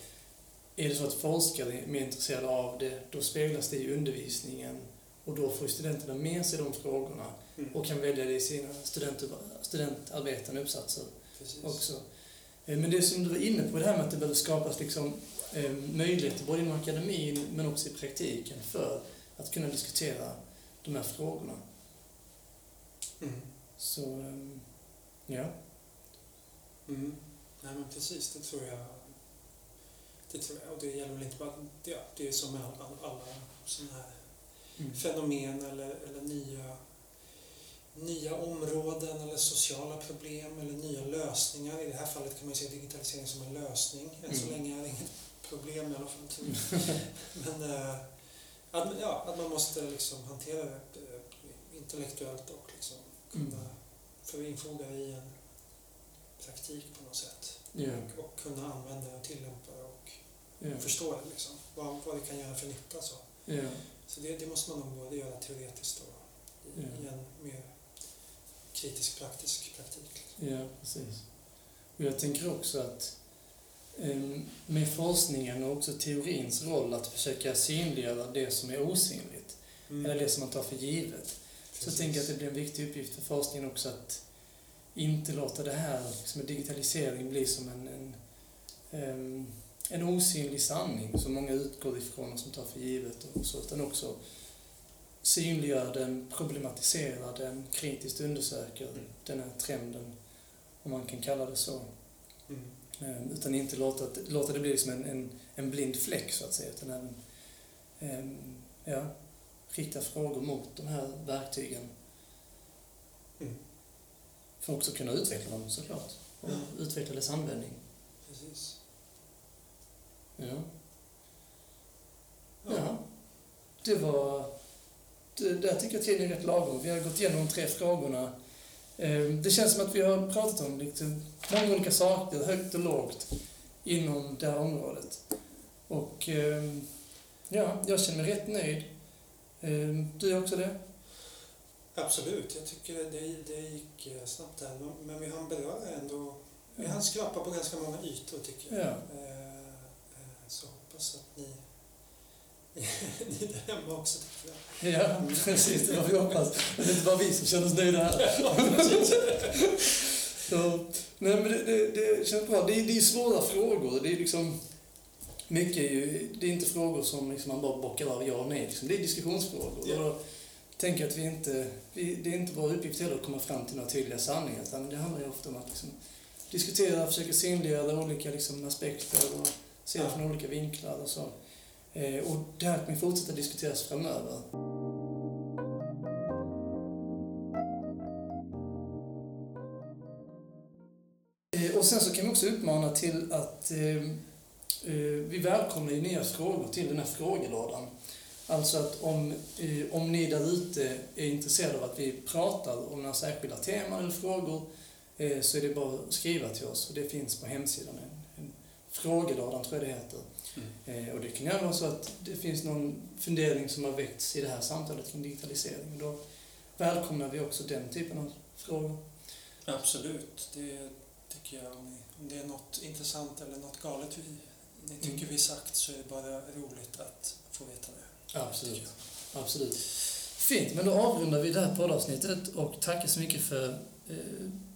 S1: är det så att forskare är mer intresserade av det, då speglas det i undervisningen och då får studenterna med sig de frågorna
S2: Mm.
S1: och kan välja det i sina student, studentarbetande uppsatser
S2: Precis.
S1: också. Eh, Men det som du var inne på, det här med att det behöver skapas liksom, möjligheter både inom akademin men också i praktiken för att kunna diskutera de här frågorna.
S2: Mm.
S1: Så, eh, ja.
S2: Mm. Nej men precis, det tror jag. Det tror jag. Och det gäller väl inte bara, det, det är som med all, all, alla sådana här
S1: Mm.
S2: fenomen eller, eller nya, nya områden eller sociala problem eller nya lösningar. I det här fallet kan man ju se digitalisering som en lösning. Än så
S1: Mm.
S2: länge är det inget problem i alla fall. Men eh, att, ja, att man måste liksom hantera det eh, intellektuellt och liksom kunna
S1: Mm.
S2: förinfoga i en praktik på något sätt.
S1: Ja,
S2: Och, och kunna använda och tillämpa och
S1: ja,
S2: förstå det liksom. Vad, vad det kan göra för nytta. Så,
S1: ja,
S2: så det, det måste man nog både göra teoretiskt och i, i en mer kritisk praktisk praktik.
S1: ja, precis. Och jag tänker också att med forskningen och också teorins roll att försöka synliggöra det som är osynligt,
S2: Mm.
S1: eller det som man tar för givet, Så jag tänker att det blir en viktig uppgift för forskningen också att inte låta det här liksom med digitalisering bli som en, en, em, en osynlig sanning som många utgår ifrån och som tar för givet och så, utan också synliggör den, problematisera den, kritiskt undersöker
S2: Mm.
S1: den här trenden, om man kan kalla det så.
S2: Mm.
S1: Em, Utan inte låta, låta det bli liksom en, en, en blind fläck så att säga, utan även em, ja, rikta frågor mot de här verktygen
S2: Mm.
S1: för att också kunna utveckla dem såklart. Och
S2: Ja.
S1: utveckla dess användning.
S2: Precis.
S1: Ja. ja. Det var... Det, där tycker jag tiden är rätt lagom. Vi har gått igenom de tre frågorna. Eh, Det känns som att vi har pratat om lite, många olika saker, högt och lågt, inom det här området. Och eh, ja, jag känner mig rätt nöjd. Eh, Du är också det?
S2: Absolut, jag tycker det, det gick eh, snabbt där. Men- Men vi hann beröra ändå, vi hann skrapa på ganska många ytor tycker jag.
S1: Ja.
S2: Eh, eh, Så hoppas att ni, ni där hemma också tycker jag.
S1: Ja, precis. Det var vi hoppas. Det är inte bara vi som känner oss nöjda här. Så, nej, men det, det, det känns bra. Det är, det är svåra frågor. Det är liksom... Mycket är ju, det är inte frågor som liksom man bara bockar av ja och nej. Liksom. Det är diskussionsfrågor.
S2: Ja.
S1: Och tänker att vi inte... Vi, det är inte vår uppgift heller att komma fram till några tydliga sanningar. Utan det handlar ju ofta om att liksom diskutera, försöka synliggöra olika liksom, aspekter och se det från olika vinklar och så. Eh, och det här kommer fortsätta diskuteras framöver. Eh, och sen så kan vi också uppmana till att eh, vi välkomnar ju nya frågor till den här frågelådan. Alltså att om, eh, om ni där ute är intresserade av att vi pratar om några särskilda teman eller frågor eh, så är det bara att skriva till oss. Och det finns på hemsidan, frågelådan tror jag det heter. Eh, och det kan gärna vara så att det finns någon fundering som har väckts i det här samtalet kring digitalisering. Och då välkomnar vi också den typen av frågor.
S2: Absolut, det tycker jag. Om, det är något intressant eller något galet vi, ni tycker
S1: Mm.
S2: vi sagt så är det bara roligt att få veta det.
S1: Absolut. Absolut. Fint, men då avrundar vi det här poddavsnittet och tackar så mycket för eh,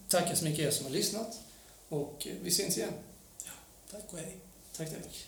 S1: tackar så mycket er som har lyssnat. Och eh, vi syns igen.
S2: Tack och hej.
S1: Tack, tack.